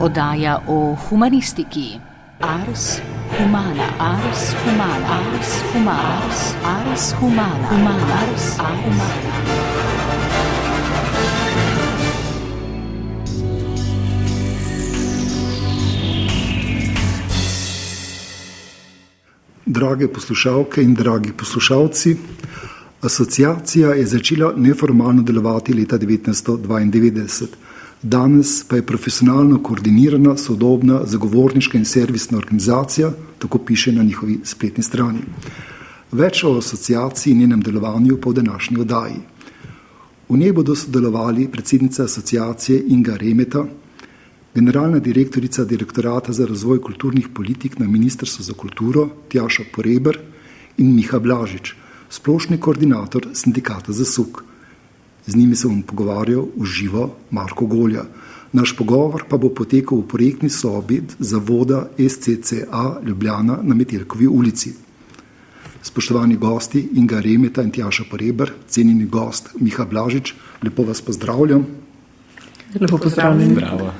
Oddaja o humanistiki. Ars humana, ars humana, ars humana, ars humana, humana, ars humana. Drage poslušalke in dragi poslušalci, asociacija je začela neformalno delovati leta 1992. Danes pa je profesionalno koordinirana, sodobna, zagovorniška in servisna organizacija, tako piše na njihovi spletni strani. Več o asociaciji in njenem delovanju po današnji oddaji. V njej bodo sodelovali predsednica asociacije Inga Remeta, generalna direktorica direktorata za razvoj kulturnih politik na Ministrstvu za kulturo Tjaša Poreber in Miha Blažič, splošni koordinator sindikata za suk. Z njimi se bom pogovarjal v živo Marko Golja. Naš pogovor pa bo potekal v projektni sobi zavoda SCCA Ljubljana na Metelkovi ulici. Spoštovani gosti Inga Remeta in Tjaša Poreber, cenjeni gost Miha Blažič, lepo vas pozdravljam. Lepo pozdravljeni. Bravo.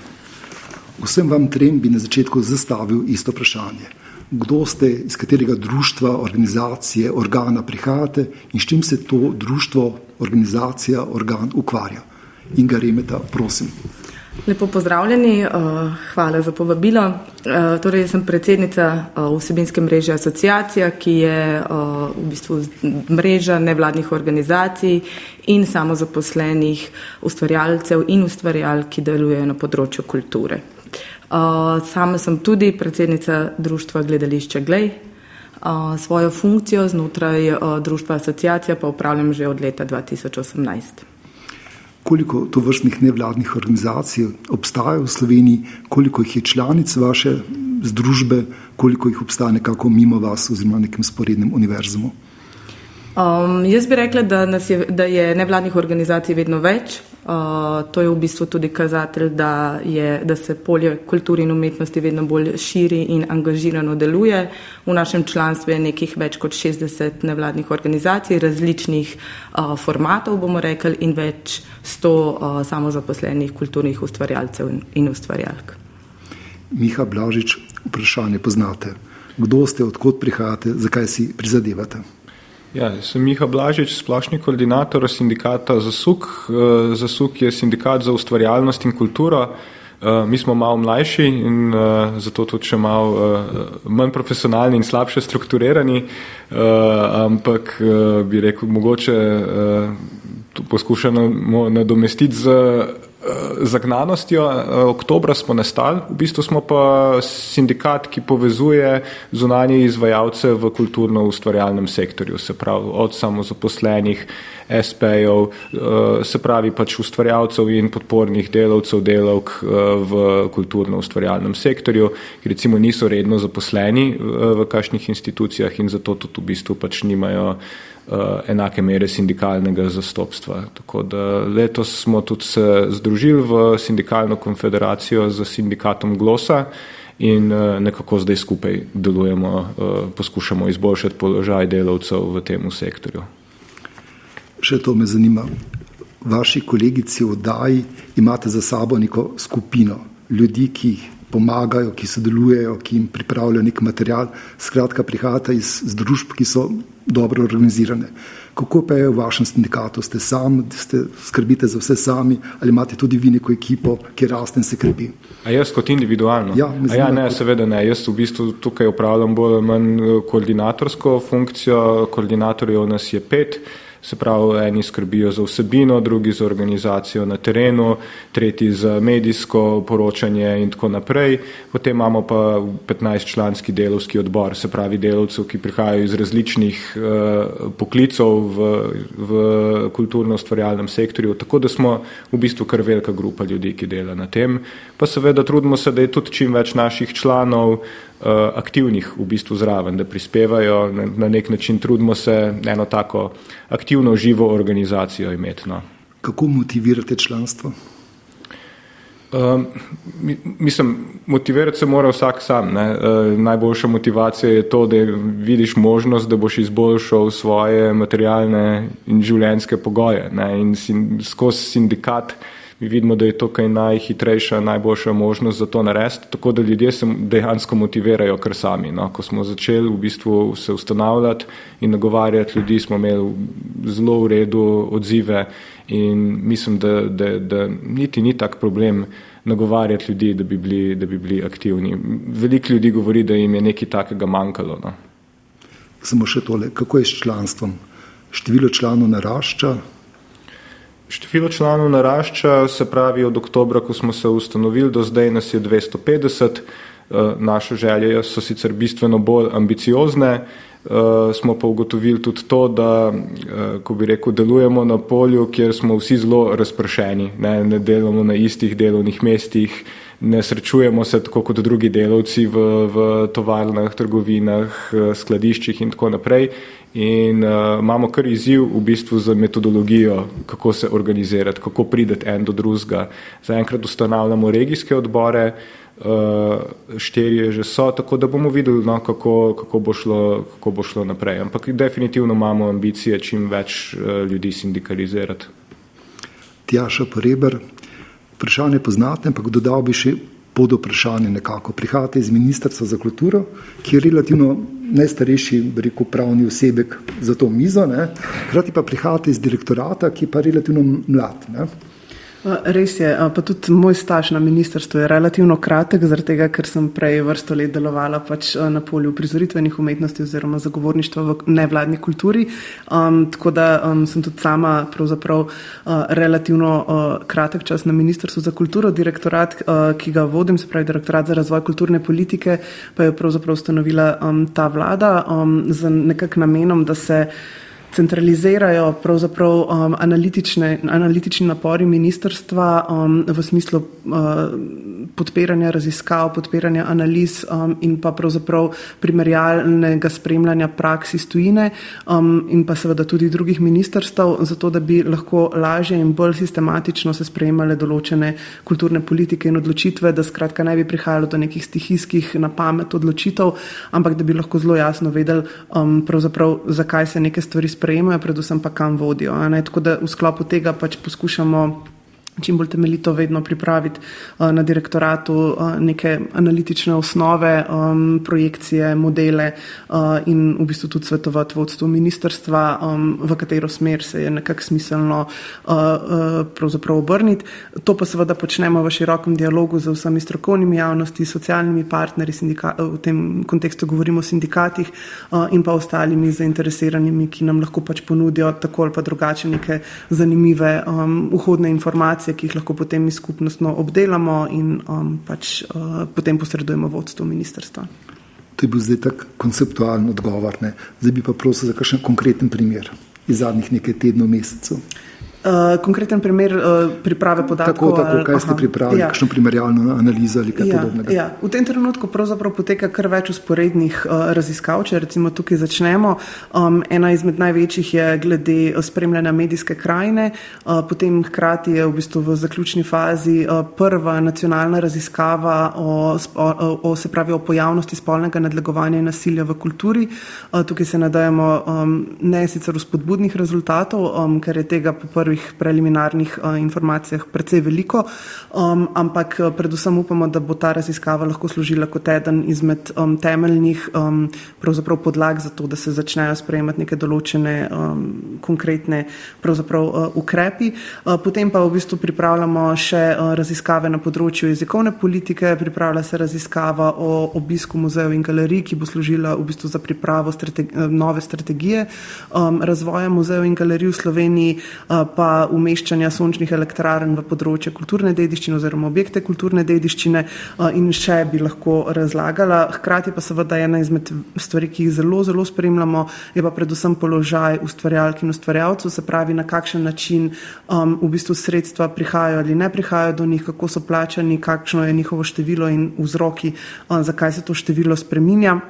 Vsem vam trem bi na začetku zastavil isto vprašanje. Kdo ste, iz katerega društva, organizacije, organa prihajate in s čim se to društvo, organizacija, organ ukvarja? Inga Remeta, prosim. Lepo pozdravljeni, hvala za povabilo. Torej, sem predsednica vsebinske mreže asociacija, ki je v bistvu mreža nevladnih organizacij in samozaposlenih ustvarjalcev in ustvarjalk, ki delujejo na področju kulture. Sama sem tudi predsednica društva Gledališče Glej. Svojo funkcijo znotraj društva asociacija pa upravljam že od leta 2018. Koliko to vrstnih nevladnih organizacij obstaja v Sloveniji, koliko jih je članic vaše združbe, koliko jih obstaja nekako mimo vas oziroma nekem sporednem univerzumu? Um, jaz bi rekla, da, je, da je nevladnih organizacij vedno več. Uh, to je v bistvu tudi kazatelj, da, je, da se polje kulture in umetnosti vedno bolj širi in angažirano deluje. V našem članstvu je nekih več kot 60 nevladnih organizacij, različnih uh, formatov, bomo rekli, in več sto uh, samozaposlenih kulturnih ustvarjalcev in, in ustvarjalk. Miha Blažič, vprašanje poznate. Kdo ste, odkot prihajate, zakaj si prizadevate? Ja, sem Miha Blažič, splošni koordinator sindikata Zasuk. Eh, Zasuk je sindikat za ustvarjalnost in kulturo. Eh, mi smo malo mlajši in uh, zato tudi še malo manj profesionalni in slabše strukturirani, ampak bi rekel, mogoče poskušamo nadomestiti z zagnanostjo. Oktobra smo nastali, v bistvu smo pa sindikat, ki povezuje zunanje izvajalce v kulturno-ustvarjalnem sektorju, se pravi od samozaposlenih, SP-jev, se pravi pač ustvarjalcev in podpornih delavcev, delavk v kulturno-ustvarjalnem sektorju, ki recimo niso redno zaposleni v kakšnih institucijah in zato tudi v bistvu pač nimajo enake mere sindikalnega zastopstva. Tako da letos smo tudi se združili v sindikalno konfederacijo z sindikatom Glosa in uh, nekako zdaj skupaj delujemo, uh, poskušamo izboljšati položaj delavcev v tem sektorju. Še to me zanima. Vaši kolegici v oddaji imate za sabo neko skupino ljudi, ki pomagajo, ki sodelujejo, ki jim pripravljajo nek material. Skratka, prihajate iz družb, ki so dobro organizirane. Kako pa je v vašem sindikatu? Ste sami, ste skrbite za vse sami ali imate tudi vi neko ekipo, ki raste in se krepi? A jaz kot individualno? Ja, zna, ja ne, kot... seveda ne. Jaz v bistvu tukaj upravljam bolj ali manj eh, koordinatorsko funkcijo, koordinatorjev nas je pet. Se pravi, eni skrbijo za vsebino, drugi za organizacijo na terenu, tretji za medijsko poročanje in tako naprej. Potem imamo pa 15-članski delovski odbor, se pravi delovcev, ki prihajajo iz različnih uh, poklicov v, v kulturno-ustvarjalnem sektorju. Tako da smo v bistvu kar velika grupa ljudi, ki dela na tem. Pa seveda trudimo se, da je tudi čim več naših članov uh, aktivnih v bistvu zraven, da prispevajo na, nek način, trudimo se eno tako aktivno, živo organizacijo imeti. No. Kako motivirate članstvo? Um, mislim, motivirati se mora vsak sam. Ne? Uh, najboljša motivacija je to, da vidiš možnost, da boš izboljšal svoje materialne in življenjske pogoje. Ne? In sin, skozi sindikat Mi vidimo, da je to kaj najhitrejša, najboljša možnost za to narediti, tako da ljudje se dejansko motivirajo kar sami. No. Ko smo začeli v bistvu se ustanavljati in nagovarjati ljudi, smo imeli zelo v redu odzive in mislim, da, da, da niti ni tak problem nagovarjati ljudi, da bi bili, da bi bili aktivni. Veliko ljudi govori, da jim je nekaj takega manjkalo. No. Samo še tole, kako je s članstvom? Število članov narašča, Število članov narašča, se pravi od oktobra, ko smo se ustanovili, do zdaj nas je 250. Eh, naše želje so sicer bistveno bolj ambiciozne, eh, smo pa ugotovili tudi to, da, eh, ko bi rekel, delujemo na polju, kjer smo vsi zelo razpršeni, ne, ne delamo na istih delovnih mestih, ne srečujemo se tako kot drugi delavci v, v tovarnah, trgovinah, skladiščih in tako naprej. In uh, imamo kar izziv v bistvu za metodologijo, kako se organizirati, kako prideti en do drugega. Zaenkrat ustanavljamo regijske odbore, uh, štirje že so, tako da bomo videli, no, kako, kako, bo šlo, kako bo šlo naprej. Ampak definitivno imamo ambicije čim več uh, ljudi sindikalizirati. Tjaša Poreber, vprašanje poznate, ampak dodal bi še pod vprašanje nekako. Prihajate iz Ministrstva za kulturo, ki je relativno najstarejši, rekel, pravni osebek za to mizo, hkrati pa prihajate iz direktorata, ki je pa relativno mlad. Ne? Res je, pa tudi moj staž na ministrstvu je relativno kratek, zaradi tega, ker sem prej vrsto let delovala pač na polju prizoritvenih umetnosti oziroma zagovorništva v nevladni kulturi. Um, tako da um, sem tudi sama pravzaprav uh, relativno uh, kratek čas na ministrstvu za kulturo. Direktorat, uh, ki ga vodim, se pravi direktorat za razvoj kulturne politike, pa je pravzaprav ustanovila um, ta vlada um, z nekak namenom, da se centralizirajo pravzaprav um, analitični napori ministrstva um, v smislu uh, podpiranja raziskav, podpiranja analiz um, in pa pravzaprav primerjalnega spremljanja praksi stojine um, in pa seveda tudi drugih ministrstv, zato da bi lahko lažje in bolj sistematično se sprejemale določene kulturne politike in odločitve, da skratka ne bi prihajalo do nekih stihijskih na pamet odločitev, ampak da bi lahko zelo jasno vedeli, um, zakaj se neke stvari spremljajo sprejemajo, predvsem pa kam vodijo. Tako da v sklopu tega pač poskušamo čim bolj temeljito vedno pripraviti uh, na direktoratu uh, neke analitične osnove, projekcije, modele uh, in v bistvu tudi svetovati vodstvu ministerstva, v katero smer se je nekako smiselno obrniti. To pa seveda počnemo v širokem dialogu z vsemi strokovnimi javnosti, socialnimi partnerji, v tem kontekstu govorimo o sindikatih in pa ostalimi zainteresiranimi, ki nam lahko pač ponudijo tako ali pa drugače neke zanimive vhodne informacije informacije, ki jih lahko potem mi skupnostno obdelamo in um, pač, uh, potem posredujemo vodstvu ministrstva. To je bil zdaj tak konceptualen odgovor. Ne? Zdaj bi pa prosil za kakšen konkreten primer iz zadnjih nekaj tednov, mesecev. Uh, konkreten primer uh, priprave podatkov. Tako, tako kaj ste pripravili, ja. kakšno primerjalno analizo ali kaj ja, podobnega? Ja. V tem trenutku pravzaprav poteka kar več usporednih uh, raziskav, če recimo tukaj začnemo. Um, ena izmed največjih je glede spremljanja medijske krajine, uh, potem hkrati je v bistvu v zaključni fazi uh, prva nacionalna raziskava o, o, o, se pravi, o pojavnosti spolnega nadlegovanja in nasilja v kulturi. Uh, tukaj se nadajamo um, ne sicer v spodbudnih rezultatov, um, ker je tega po prvi prvih preliminarnih uh, informacijah precej veliko, um, ampak uh, predvsem upamo, da bo ta raziskava lahko služila kot eden izmed um, temeljnih um, podlag za to, da se začnejo sprejemati neke določene konkretne uh, ukrepi. Potem pa v bistvu pripravljamo še raziskave na področju jezikovne politike, pripravlja se raziskava o obisku muzejev in galerij, ki bo služila v bistvu za pripravo strategi nove strategije um, razvoja muzejev in galerij v Sloveniji. Uh, pa umeščanja sončnih elektrarn v področje kulturne dediščine oziroma objekte kulturne dediščine in še bi lahko razlagala. Hkrati pa seveda ena izmed stvari, ki jih zelo, zelo spremljamo, je pa predvsem položaj ustvarjalk in ustvarjalcev, se pravi na kakšen način um, v bistvu sredstva prihajajo ali ne prihajajo do njih, kako so plačani, kakšno je njihovo število in vzroki, um, zakaj se to število spreminja.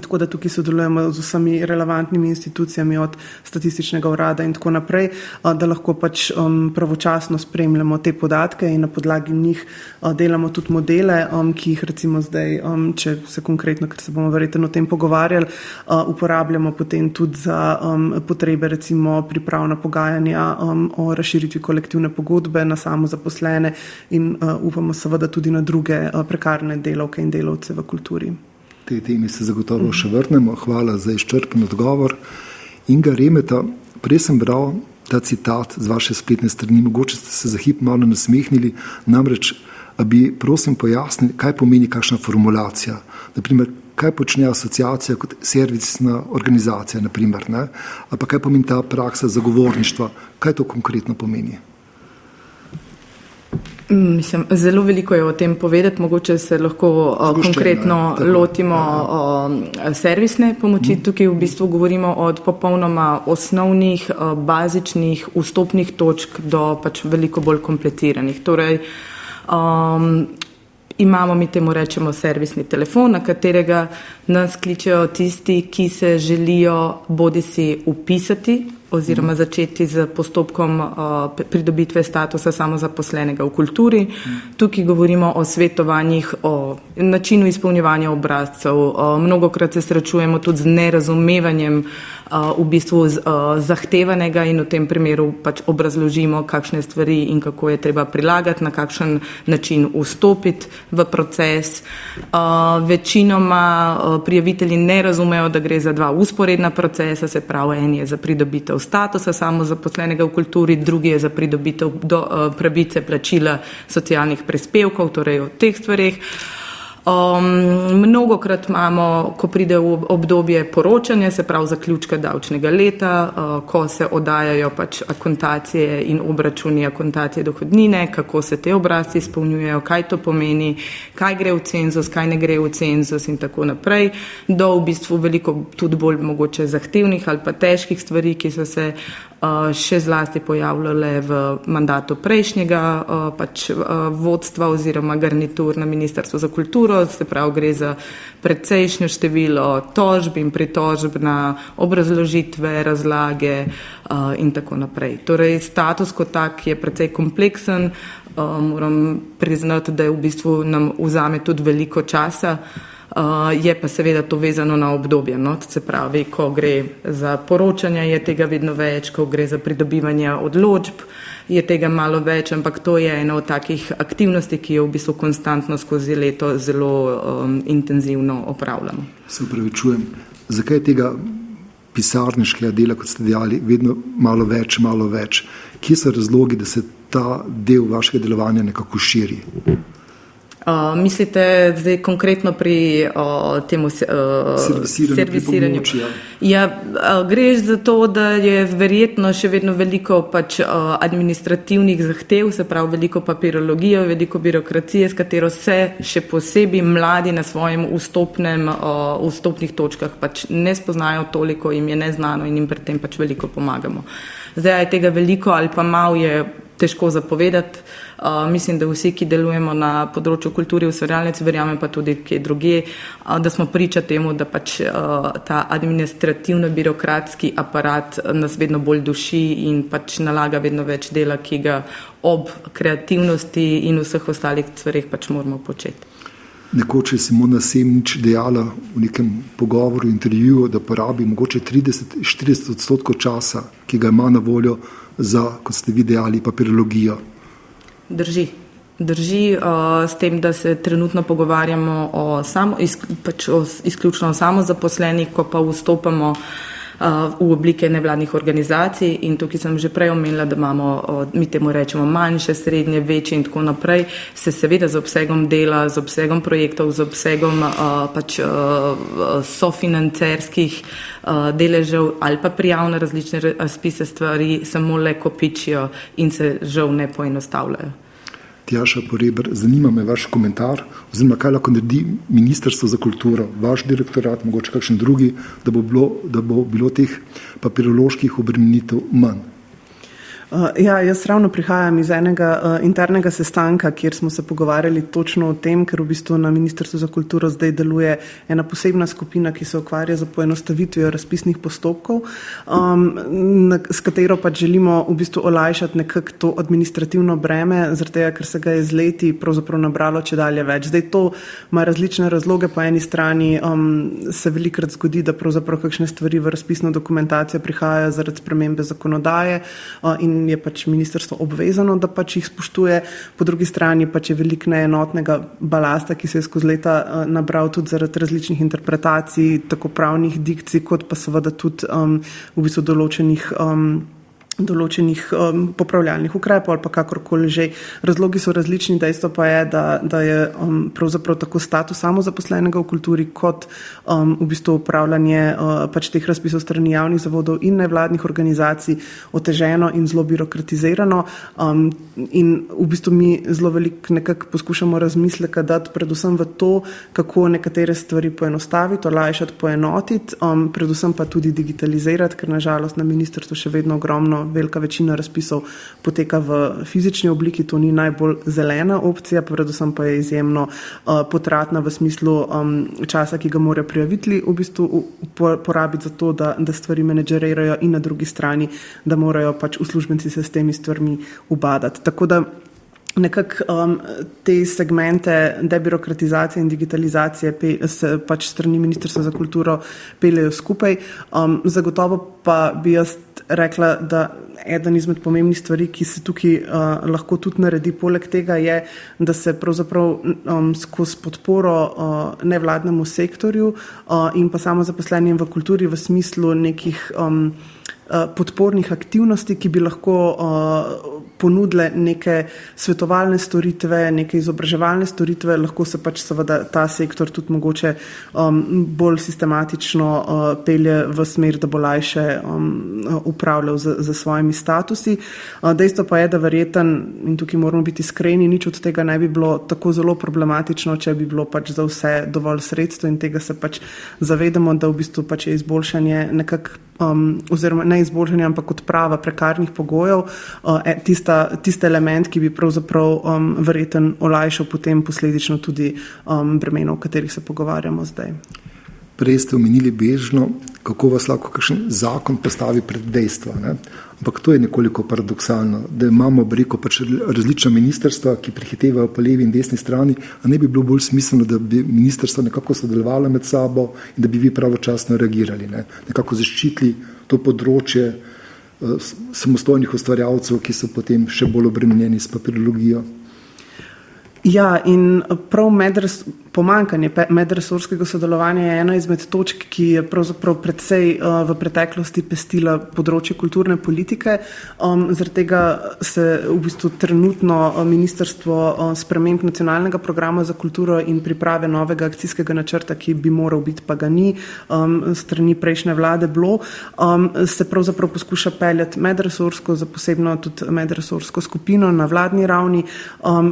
Tako da tukaj sodelujemo z vsemi relevantnimi institucijami, od statističnega urada in tako naprej, da lahko pač um, pravočasno spremljamo te podatke in na podlagi njih delamo tudi modele, um, ki jih recimo zdaj, um, če se konkretno, ker se bomo verjetno o tem pogovarjali, uporabljamo potem tudi za potrebe recimo pripravna pogajanja o razširitvi kolektivne pogodbe na samo zaposlene in upamo seveda tudi na druge prekarne delovke in delovce v kulturi te teme se zagotovo še vrnemo. Hvala za izčrpen odgovor. Inga Remeta, prej sem bral ta citat z vaše spletne strani, mogoče ste se za hip malo nasmehnili, namreč, bi prosim pojasnili, kaj pomeni kakšna formulacija. Naprimer, kaj počne asociacija kot servisna organizacija, naprimer, ne? ali pa kaj pomeni ta praksa zagovorništva, kaj to konkretno pomeni. Mislim, zelo veliko je o tem povedati, mogoče se lahko uh, konkretno ne, lotimo uh, servisne pomoči. Mm. Tukaj v bistvu govorimo od popolnoma osnovnih, uh, bazičnih vstopnih točk do pač veliko bolj kompliciranih. Torej, um, imamo mi temu rečemo servisni telefon, na katerega nas kličejo tisti, ki se želijo bodi si upisati oziroma mhm. začeti z postopkom uh, pridobitve statusa samozaposlenega v kulturi. Mhm. Tukaj govorimo o svetovanjih, o načinu izpolnjevanja obrazcev. Uh, mnogokrat se srečujemo tudi z nerazumevanjem uh, v bistvu z, uh, zahtevanega in v tem primeru pač obrazložimo, kakšne stvari in kako je treba prilagati, na kakšen način vstopiti v proces. Uh, večinoma uh, prijavitelji ne razumejo, da gre za dva usporedna procesa, se pravi, en je za pridobitev statusa samozaposlenega v kulturi, drugi je za pridobitev do, uh, pravice plačila socialnih prispevkov, torej o teh stvarih. Um, mnogokrat imamo, ko pride v obdobje poročanja, se pravi zaključka davčnega leta, uh, ko se odajajo pač akontacije in obračuni akontacije dohodnine, kako se te obrazci izpolnjujejo, kaj to pomeni, kaj gre v cenzus, kaj ne gre v cenzus in tako naprej, do v bistvu veliko tudi bolj mogoče zahtevnih ali pa težkih stvari, ki so se uh, še zlasti pojavljale v mandatu prejšnjega uh, pač, uh, vodstva oziroma garnitur na Ministrstvu za kulturo, se pravi, gre za precejšnjo število tožb in pritožb na obrazložitve, razlage in tako naprej. Torej, status kot tak je precej kompleksen, moram priznati, da je v bistvu nam vzame tudi veliko časa. Uh, je pa seveda to vezano na obdobje. No? Se pravi, ko gre za poročanje, je tega vedno več, ko gre za pridobivanje odločb, je tega malo več, ampak to je ena od takih aktivnosti, ki jo v bistvu konstantno skozi leto zelo um, intenzivno opravljamo. Se upravičujem, zakaj je tega pisarniškega dela, kot ste dejali, vedno malo več, malo več? Kje so razlogi, da se ta del vašega delovanja nekako širi? Uh, mislite zdaj konkretno pri uh, tem uh, servisiranju? servisiranju. Pri ja, ja uh, gre za to, da je verjetno še vedno veliko pač, uh, administrativnih zahtev, se pravi veliko papirologije, veliko birokracije, s katero se še posebej mladi na svojem vstopnem, uh, vstopnih točkah pač ne spoznajo toliko, jim je neznano in jim pri tem pač veliko pomagamo. Zdaj je tega veliko ali pa malo je težko zapovedati. Uh, mislim, da vsi, ki delujemo na področju kulture, ustvarjalnic, verjamem pa tudi kje druge, uh, da smo priča temu, da pač uh, ta administrativno-birokratski aparat nas vedno bolj duši in pač nalaga vedno več dela, ki ga ob kreativnosti in vseh ostalih stvarih pač moramo početi. Nekoč je Simona Semnič dejala v nekem pogovoru, intervjuju, da porabi mogoče 30-40 odstotkov časa, ki ga ima na voljo za, kot ste vi dejali, papirologijo. Drži. Drži uh, s tem, da se trenutno pogovarjamo o samo, izk, pač o, izključno o samozaposlenih, ko pa vstopamo uh, v oblike nevladnih organizacij in tukaj sem že prej omenila, da imamo, mi temu rečemo, manjše, srednje, večje in tako naprej, se seveda z obsegom dela, z obsegom projektov, z obsegom pač sofinancerskih deležev ali pa prijav na različne spise stvari samo le kopičijo in se žal ne poenostavljajo. Tjaša Porebr, zanima me vaš komentar, oziroma kaj lahko naredi Ministrstvo za kulturo, vaš direktorat, mogoče kakšen drugi, da bo bilo, da bo bilo teh papiroloških obremenitev manj. Uh, ja, jaz ravno prihajam iz enega uh, internega sestanka, kjer smo se pogovarjali točno o tem, ker v bistvu na Ministrstvu za kulturo zdaj deluje ena posebna skupina, ki se ukvarja z poenostavitvijo razpisnih postopkov, um, na, s katero pa želimo v bistvu olajšati nekako to administrativno breme, zato ker se ga je z leti pravzaprav nabralo če dalje več. Zdaj to ima različne razloge. Po eni strani um, se velikrat zgodi, da pravzaprav kakšne stvari v razpisno dokumentacijo prihajajo zaradi spremembe zakonodaje uh, in je pač ministrstvo obvezano, da pač jih spoštuje, po drugi strani pač je veliko neenotnega balasta, ki se je skozi leta uh, nabral tudi zaradi različnih interpretacij, tako pravnih dikcij, kot pa seveda tudi um, v bistvu določenih. Um, določenih um, popravljalnih ukrepov ali pa kakorkoli že. Razlogi so različni, dejstvo pa je, da, da je um, pravzaprav tako status samozaposlenega v kulturi kot um, v bistvu upravljanje uh, pač teh razpisov strani javnih zavodov in nevladnih organizacij oteženo in zelo birokratizirano um, in v bistvu mi zelo veliko nekako poskušamo razmisleka dati predvsem v to, kako nekatere stvari poenostaviti, olajšati, poenotiti, um, predvsem pa tudi digitalizirati, ker nažalost na ministrstvu še vedno ogromno velika večina razpisov poteka v fizični obliki, to ni najbolj zelena opcija, predvsem pa je izjemno uh, potratna v smislu um, časa, ki ga morajo prijavitelji v bistvu porabiti za to, da, da stvari menedžerirajo in na drugi strani, da morajo pač uslužbenci se s temi stvarmi ubadati. Tako da nekako um, te segmente debirokratizacije in digitalizacije pe, se pač strani Ministrstva za kulturo peljejo skupaj. Um, zagotovo pa bi jaz rekla, da eden izmed pomembnih stvari, ki se tukaj uh, lahko tudi naredi, poleg tega je, da se pravzaprav um, skozi podporo uh, nevladnemu sektorju uh, in pa samo zaposlenjem v kulturi v smislu nekih um, podpornih aktivnosti, ki bi lahko uh, ponudile neke svetovalne storitve, neke izobraževalne storitve, lahko se pač seveda ta sektor tudi mogoče um, bolj sistematično uh, pelje v smer, da bo lajše um, upravljal z, z svojimi statusi. Uh, dejstvo pa je, da verjeten, in tukaj moramo biti iskreni, nič od tega ne bi bilo tako zelo problematično, če bi bilo pač za vse dovolj sredstvo in tega se pač zavedamo, da v bistvu pač je izboljšanje nekako um, oziroma ne izboljšanje, ampak odprava prekarnih pogojev, uh, e, tista, tista element, ki bi pravzaprav um, verjeten olajšal potem posledično tudi um, bremeno, o katerih se pogovarjamo zdaj. Prej ste omenili bežno, kako vas lahko kakšen zakon postavi pred dejstva. Ne? Ampak to je nekoliko paradoksalno, da imamo breko pač različna ministrstva, ki prehitevajo po levi in desni strani, a ne bi bilo bolj smiselno, da bi ministrstva nekako sodelovala med sabo in da bi vi pravočasno reagirali, ne? nekako zaščitili to področje uh, samostojnih ustvarjalcev, ki so potem še bolj obremenjeni s papirologijo. Ja, in prav medres, pomankanje medresorskega sodelovanja je ena izmed točk, ki je pravzaprav predvsej uh, v preteklosti pestila področje kulturne politike. Um, zaradi tega se v bistvu trenutno uh, ministrstvo uh, sprememb nacionalnega programa za kulturo in priprave novega akcijskega načrta, ki bi moral biti, pa ga ni, um, strani prejšnje vlade bilo, um, se pravzaprav poskuša peljati medresorsko, za posebno tudi medresorsko skupino na vladni ravni,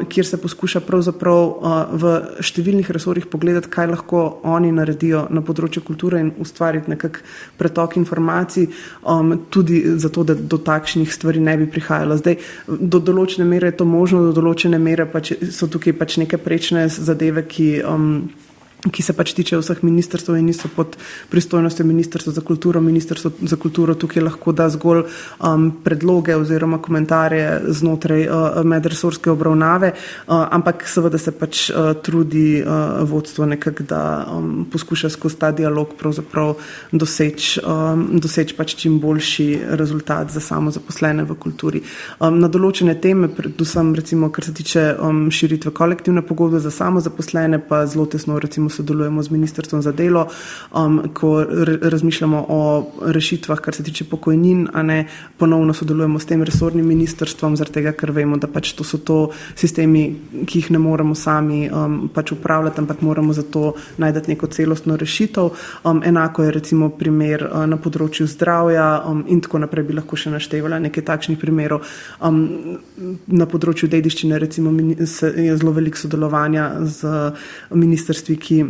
kjer se poskuša pravzaprav v številnih resorjih pogledati, kaj lahko oni naredijo na področju kulture in ustvariti nekak pretok informacij, um, tudi zato, da do takšnih stvari ne bi prihajalo. Zdaj, do določene mere je to možno, do določene mere pač so tukaj pač neke prečne zadeve, ki. Um, ki se pač tiče vseh ministrstv in niso pod pristojnostjo Ministrstva za kulturo. Ministrstvo za kulturo tukaj lahko da zgolj um, predloge oziroma komentarje znotraj uh, medresorske obravnave, uh, ampak seveda se pač uh, trudi uh, vodstvo nekako, da um, poskuša skozi ta dialog pravzaprav doseči um, doseč pač čim boljši rezultat za samo zaposlene v kulturi. Um, na določene teme, predvsem recimo, kar se tiče um, širitve kolektivne pogodbe za samo zaposlene, pa zelo tesno recimo sodelujemo z Ministrstvom za delo, um, ko razmišljamo o rešitvah, kar se tiče pokojnin, a ne ponovno sodelujemo s tem resornim ministrstvom, tega, ker vemo, da pač to so to sistemi, ki jih ne moremo sami um, pač upravljati, ampak moramo za to najti neko celostno rešitev. Um, enako je recimo primer uh, na področju zdravja um, in tako naprej bi lahko še naštevala nekaj takšnih primerov. Um, na področju dediščine recimo je zelo veliko sodelovanja z ministrstvi, ki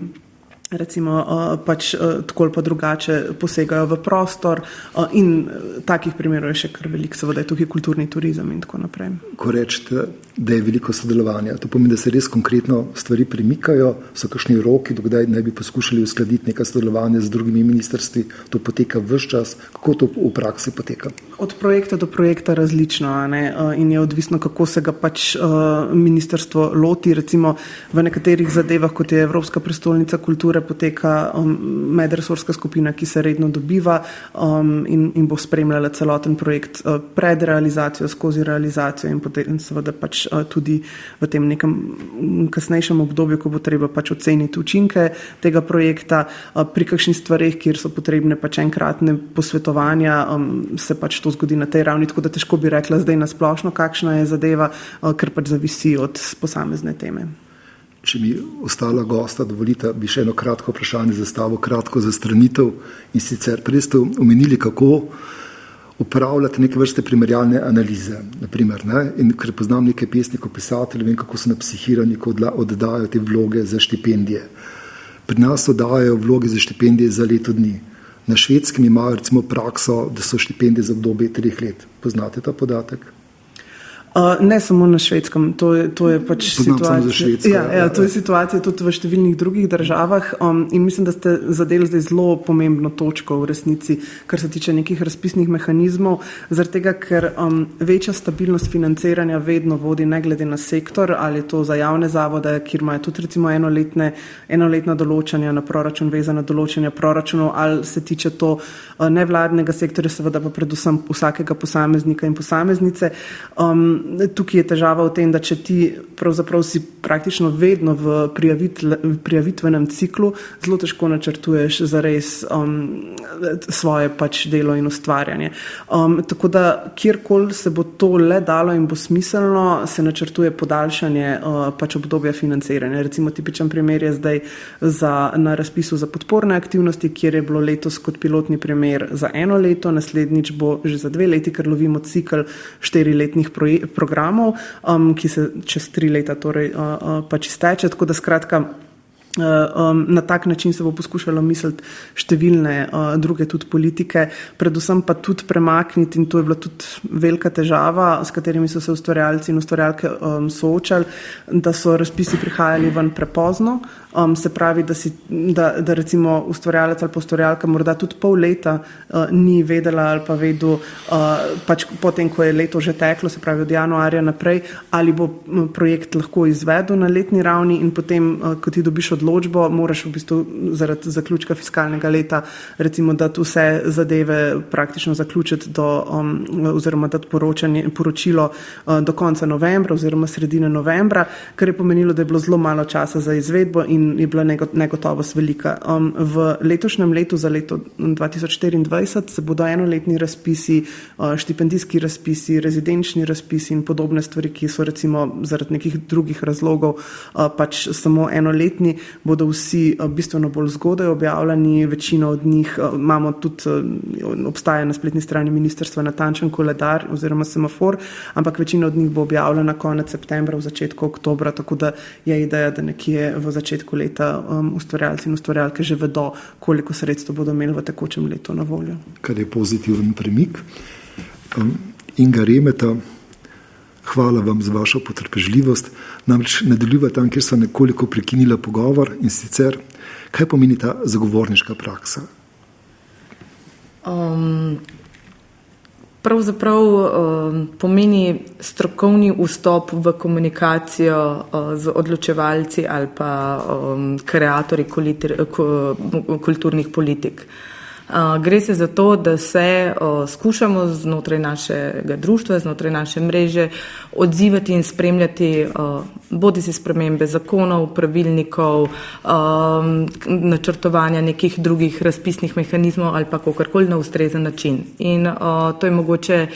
recimo uh, pač uh, tako ali pa drugače posegajo v prostor uh, in takih primerov je še kar veliko, seveda je tukaj kulturni turizem in tako naprej. Ko rečete, da je veliko sodelovanja, to pomeni, da se res konkretno stvari premikajo, so kakšni roki, dokdaj naj bi poskušali uskladiti neka sodelovanje z drugimi ministrstvi, to poteka vse čas, kako to v praksi poteka? Od projekta do projekta različno in je odvisno, kako se ga pač uh, ministrstvo loti, recimo v nekaterih zadevah, kot je Evropska prestolnica kulture, poteka um, medresorska skupina, ki se redno dobiva um, in, in bo spremljala celoten projekt uh, pred realizacijo, skozi realizacijo in potem seveda pač tudi v tem nekem kasnejšem obdobju, ko bo treba pač oceniti učinke tega projekta. Pri kakšnih stvarih, kjer so potrebne pač enkratne posvetovanja, um, se pač to zgodi na tej ravni, tako da težko bi rekla zdaj nasplošno, kakšna je zadeva, uh, ker pač zavisi od posamezne teme. Če mi ostala gosta dovolite, bi še eno kratko vprašanje zastavil, kratko za stranitev. In sicer prej ste omenili, kako upravljate neke vrste primerjalne analize. Naprimer, ne? In ker poznam nekaj pesnikov, pisateljev, vem, kako so napsihirani, ko oddajo te vloge za štipendije. Pri nas oddajajo vloge za štipendije za leto dni. Na švedskem imajo recimo prakso, da so štipendije za obdobje treh let. Poznate ta podatek? Uh, ne samo na švedskem, to je, to je pač situacija. Švedsko, ja, ja, to je situacija tudi v številnih drugih državah. Um, in mislim, da ste zadeli zdaj zelo pomembno točko v resnici, kar se tiče nekih razpisnih mehanizmov, zaradi tega, ker um, večja stabilnost financiranja vedno vodi, ne glede na sektor, ali je to za javne zavode, kjer imajo tudi recimo enoletne, enoletna določanja na proračun, vezana določanja proračunov, ali se tiče to uh, nevladnega sektorja, seveda pa predvsem vsakega posameznika in posameznice. Um, tukaj je težava v tem, da če ti si praktično vedno v prijavitvenem ciklu, zelo težko načrtuješ za res um, svoje pač delo in ustvarjanje. Um, tako da kjerkoli se bo to le dalo in bo smiselno, se načrtuje podaljšanje uh, pač obdobja financiranja. Recimo tipičen primer je zdaj za, na razpisu za podporne aktivnosti, kjer je bilo letos kot pilotni primer za eno leto, naslednjič bo že za dve leti, ker lovimo cikl štiriletnih projektov programov, um, ki se čez tri leta torej, uh, uh, pač izteče. Tako da skratka. Uh, um, na tak način se bo poskušalo misliti številne uh, druge tudi politike, predvsem pa tudi premakniti, in to je bila tudi velika težava, s katerimi so se ustvarjalci in ustvarjalke um, soočali, da so razpisi prihajali ven prepozno, Um, se pravi, da, si, da, da recimo ustvarjalec ali ustvarjalka morda tudi pol leta uh, ni vedela ali pa vedel, uh, pač potem, ko je leto že teklo, se pravi od januarja naprej, ali bo projekt lahko izvedel na letni ravni in potem, uh, ko ti dobiš odločbo, moraš v bistvu zaradi zaključka fiskalnega leta recimo dati vse zadeve praktično zaključiti do, um, oziroma dati poročilo uh, do konca novembra oziroma sredine novembra, kar je pomenilo, da je bilo zelo malo časa za izvedbo in in je bila negotovost velika. Um, v letošnjem letu, za leto 2024, se bodo enoletni razpisi, uh, štipendijski razpisi, rezidenčni razpisi in podobne stvari, ki so recimo zaradi nekih drugih razlogov uh, pač samo enoletni, bodo vsi uh, bistveno bolj zgodaj objavljeni. Večino od njih uh, imamo tudi, uh, obstaja na spletni strani ministrstva natančen koledar oziroma semafor, ampak večina od njih bo objavljena konec septembra, v začetku oktobra, tako da je ideja, da nekje v začetku začetku leta um, ustvarjalci in ustvarjalke že vedo, koliko sredstev bodo imeli v tekočem letu na voljo. Kar je pozitiven premik. Um, Inga Remeta, hvala vam za vašo potrpežljivost. Namreč nadaljuva tam, kjer sem nekoliko prekinila pogovor in sicer, kaj pomeni ta zagovorniška praksa? Um, pravzaprav uh, pomeni strokovni vstop v komunikacijo uh, z odločevalci ali pa um, kreatorji kulturnih politik. Gre se za to, da se skušamo znotraj našega društva, znotraj naše mreže odzivati in spremljati bodi si spremembe zakonov, pravilnikov, načrtovanja nekih drugih razpisnih mehanizmov ali pa kakorkoli na ustrezen način. In to je mogoče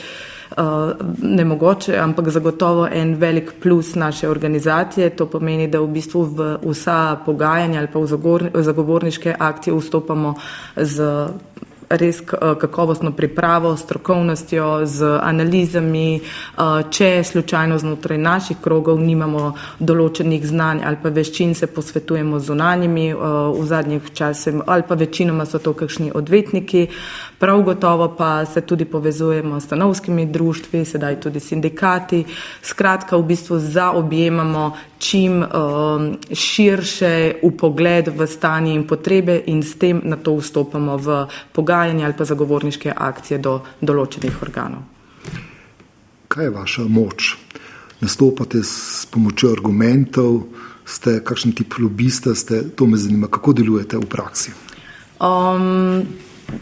nemogoče, ampak zagotovo en velik plus naše organizacije. To pomeni, da v bistvu v vsa pogajanja ali pa v zagovorniške akcije vstopamo z res kakovostno pripravo, strokovnostjo, z analizami. Če slučajno znotraj naših krogov nimamo določenih znanj ali pa veščin, se posvetujemo z zunanjimi v zadnjih časih ali pa večinoma so to kakšni odvetniki. Prav gotovo pa se tudi povezujemo s stanovskimi društvi, sedaj tudi sindikati. Skratka, v bistvu zaobjemamo čim um, širše upogled v stanje in potrebe in s tem na to vstopamo v pogajanje ali pa zagovorniške akcije do določenih organov. Kaj je vaša moč? Nastopate s pomočjo argumentov, ste kakšen tip lobista, ste, to me zanima, kako delujete v praksi? Um,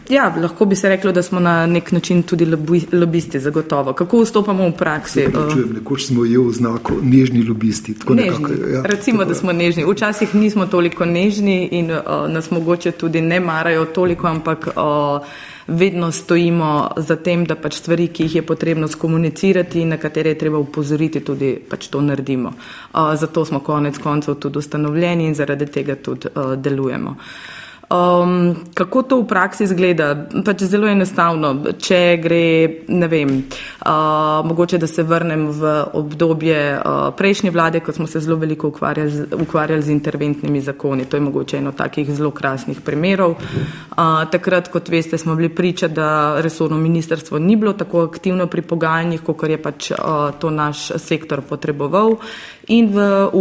Ja, lahko bi se reklo, da smo na nek način tudi lobisti, zagotovo. Kako vstopamo v praksi? Čujem, nekoč smo jo znako nežni lobisti. Nežni. Nekako, ja, Recimo, da smo nežni. Včasih nismo toliko nežni in uh, nas mogoče tudi ne marajo toliko, ampak uh, vedno stojimo za tem, da pač stvari, ki jih je potrebno skomunicirati in na katere je treba upozoriti, tudi pač to naredimo. Uh, zato smo konec koncev tudi ustanovljeni in zaradi tega tudi uh, delujemo. Uh, Um, kako to v praksi izgleda? Pač zelo enostavno. Če gre, ne vem, uh, mogoče da se vrnem v obdobje uh, prejšnje vlade, ko smo se zelo veliko ukvarjali z, ukvarjali z interventnimi zakoni. To je mogoče eno takih zelo krasnih primerov. Uh, takrat, kot veste, smo bili priča, da resorno ministrstvo ni bilo tako aktivno pri pogajanjih, kot je pač uh, to naš sektor potreboval. In v, v,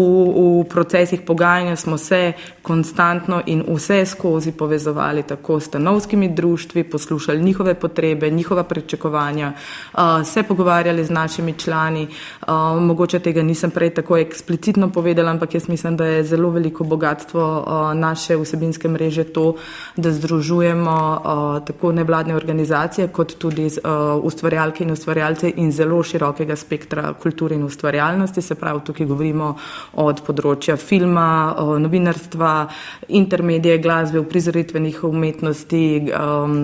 v procesih pogajanja smo se konstantno in vse skozi povezovali tako s stanovskimi društvi, poslušali njihove potrebe, njihova pričakovanja, uh, se pogovarjali z našimi člani. Uh, mogoče tega nisem prej tako eksplicitno povedala, ampak jaz mislim, da je zelo veliko bogatstvo uh, naše vsebinske mreže to, da združujemo uh, tako nevladne organizacije, kot tudi uh, ustvarjalke in ustvarjalce in zelo širokega spektra kulture in ustvarjalnosti, se pravi tukaj govorimo od področja filma, novinarstva, intermedije, glasbe, uprizoritvenih umetnosti. Um,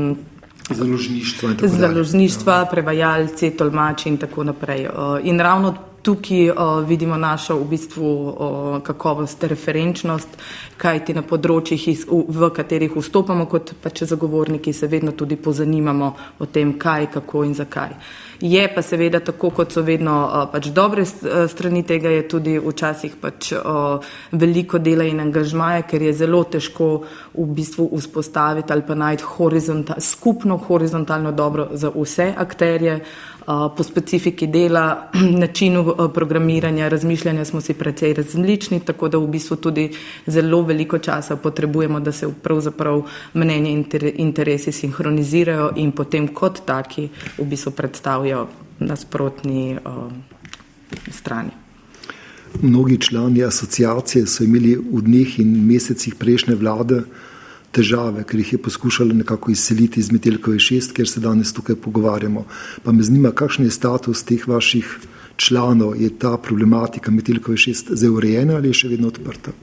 Založništva, založništva prevajalci, tolmači in tako naprej. Uh, in ravno tukaj uh, vidimo našo v bistvu uh, kakovost, referenčnost, kajti na področjih, iz, v, v katerih vstopamo kot pač zagovorniki, se vedno tudi pozanimamo o tem, kaj, kako in zakaj. Je pa seveda tako, kot so vedno uh, pač dobre strani tega, je tudi včasih pač uh, veliko dela in angažmaja, ker je zelo težko v bistvu vzpostaviti ali pa najti horizontal, skupno horizontalno dobro za vse akterje. Po specifiki dela, načinu programiranja, razmišljanja smo si precej različni, tako da v bistvu tudi zelo veliko časa potrebujemo, da se pravzaprav mnenje in interesi sinhronizirajo in potem kot taki v bistvu predstavijo nasprotni uh, strani. Mnogi člani asociacije so imeli v dneh in mesecih prejšnje vlade težave, ker jih je poskušala nekako izseliti iz Metelkove šest, ker se danes tukaj pogovarjamo. Pa me zanima, kakšen je status teh vaših članov, je ta problematika Metelkove šest zdaj urejena ali je še vedno odprta?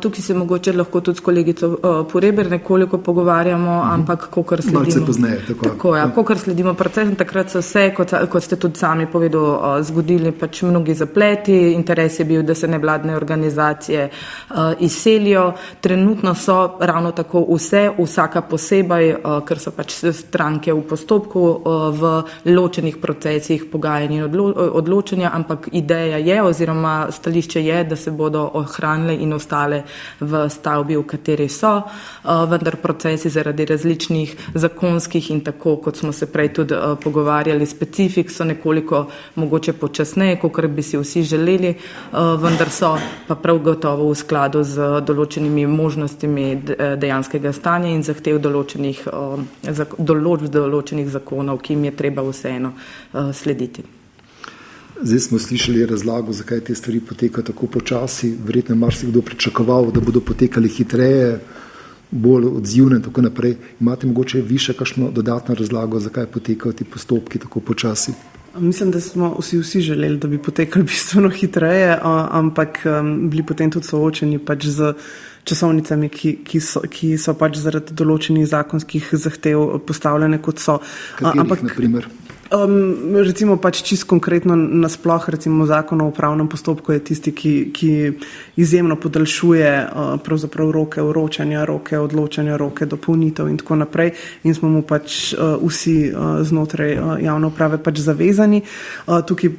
Tukaj se mogoče lahko tudi s kolegico uh, Poreber nekoliko pogovarjamo, uh mhm. -huh. ampak kokar sledimo. Malce pozneje, tako. Tako, ja, kokar sledimo procesom, takrat so se, kot, kot ste tudi sami povedali, uh, zgodili pač mnogi zapleti. Interes je bil, da se nevladne organizacije uh, izselijo. Trenutno so ravno tako vse, vsaka posebej, uh, ker so pač stranke v postopku uh, v ločenih procesih pogajanja in odlo odločanja, ampak ideja je oziroma stališče je, da se bodo ohranile in ostale v stavbi, v kateri so, eh, vendar procesi zaradi različnih zakonskih in tako, kot smo se prej tudi eh, pogovarjali, specifik so nekoliko mogoče počasneje, kot bi si vsi želeli, eh, vendar so pa prav gotovo v skladu z določenimi možnostimi dejanskega stanja in zahtev določenih, določb določenih zakonov, ki jim je treba vseeno slediti. Zdaj smo slišali razlago, zakaj te stvari potekajo tako počasi. Verjetno je marsikdo pričakoval, da bodo potekali hitreje, bolj odzivne in tako naprej. Imate mogoče više kakšno dodatno razlago, zakaj potekajo ti postopki tako počasi? Mislim, da smo vsi, vsi želeli, da bi potekali bistveno hitreje, ampak bili potem tudi soočeni pač z časovnicami, ki, ki, so, ki so pač zaradi določenih zakonskih zahtev postavljene kot so. Katerih, ampak, naprimer? Um, recimo pač čisto konkretno nasploh, recimo zakon o upravnem postopku je tisti, ki, ki izjemno podaljšuje uh, pravzaprav roke vročanja, roke odločanja, roke dopolnitev in tako naprej in smo mu pač uh, vsi uh, znotraj uh, javne uprave pač zavezani. Uh, tukaj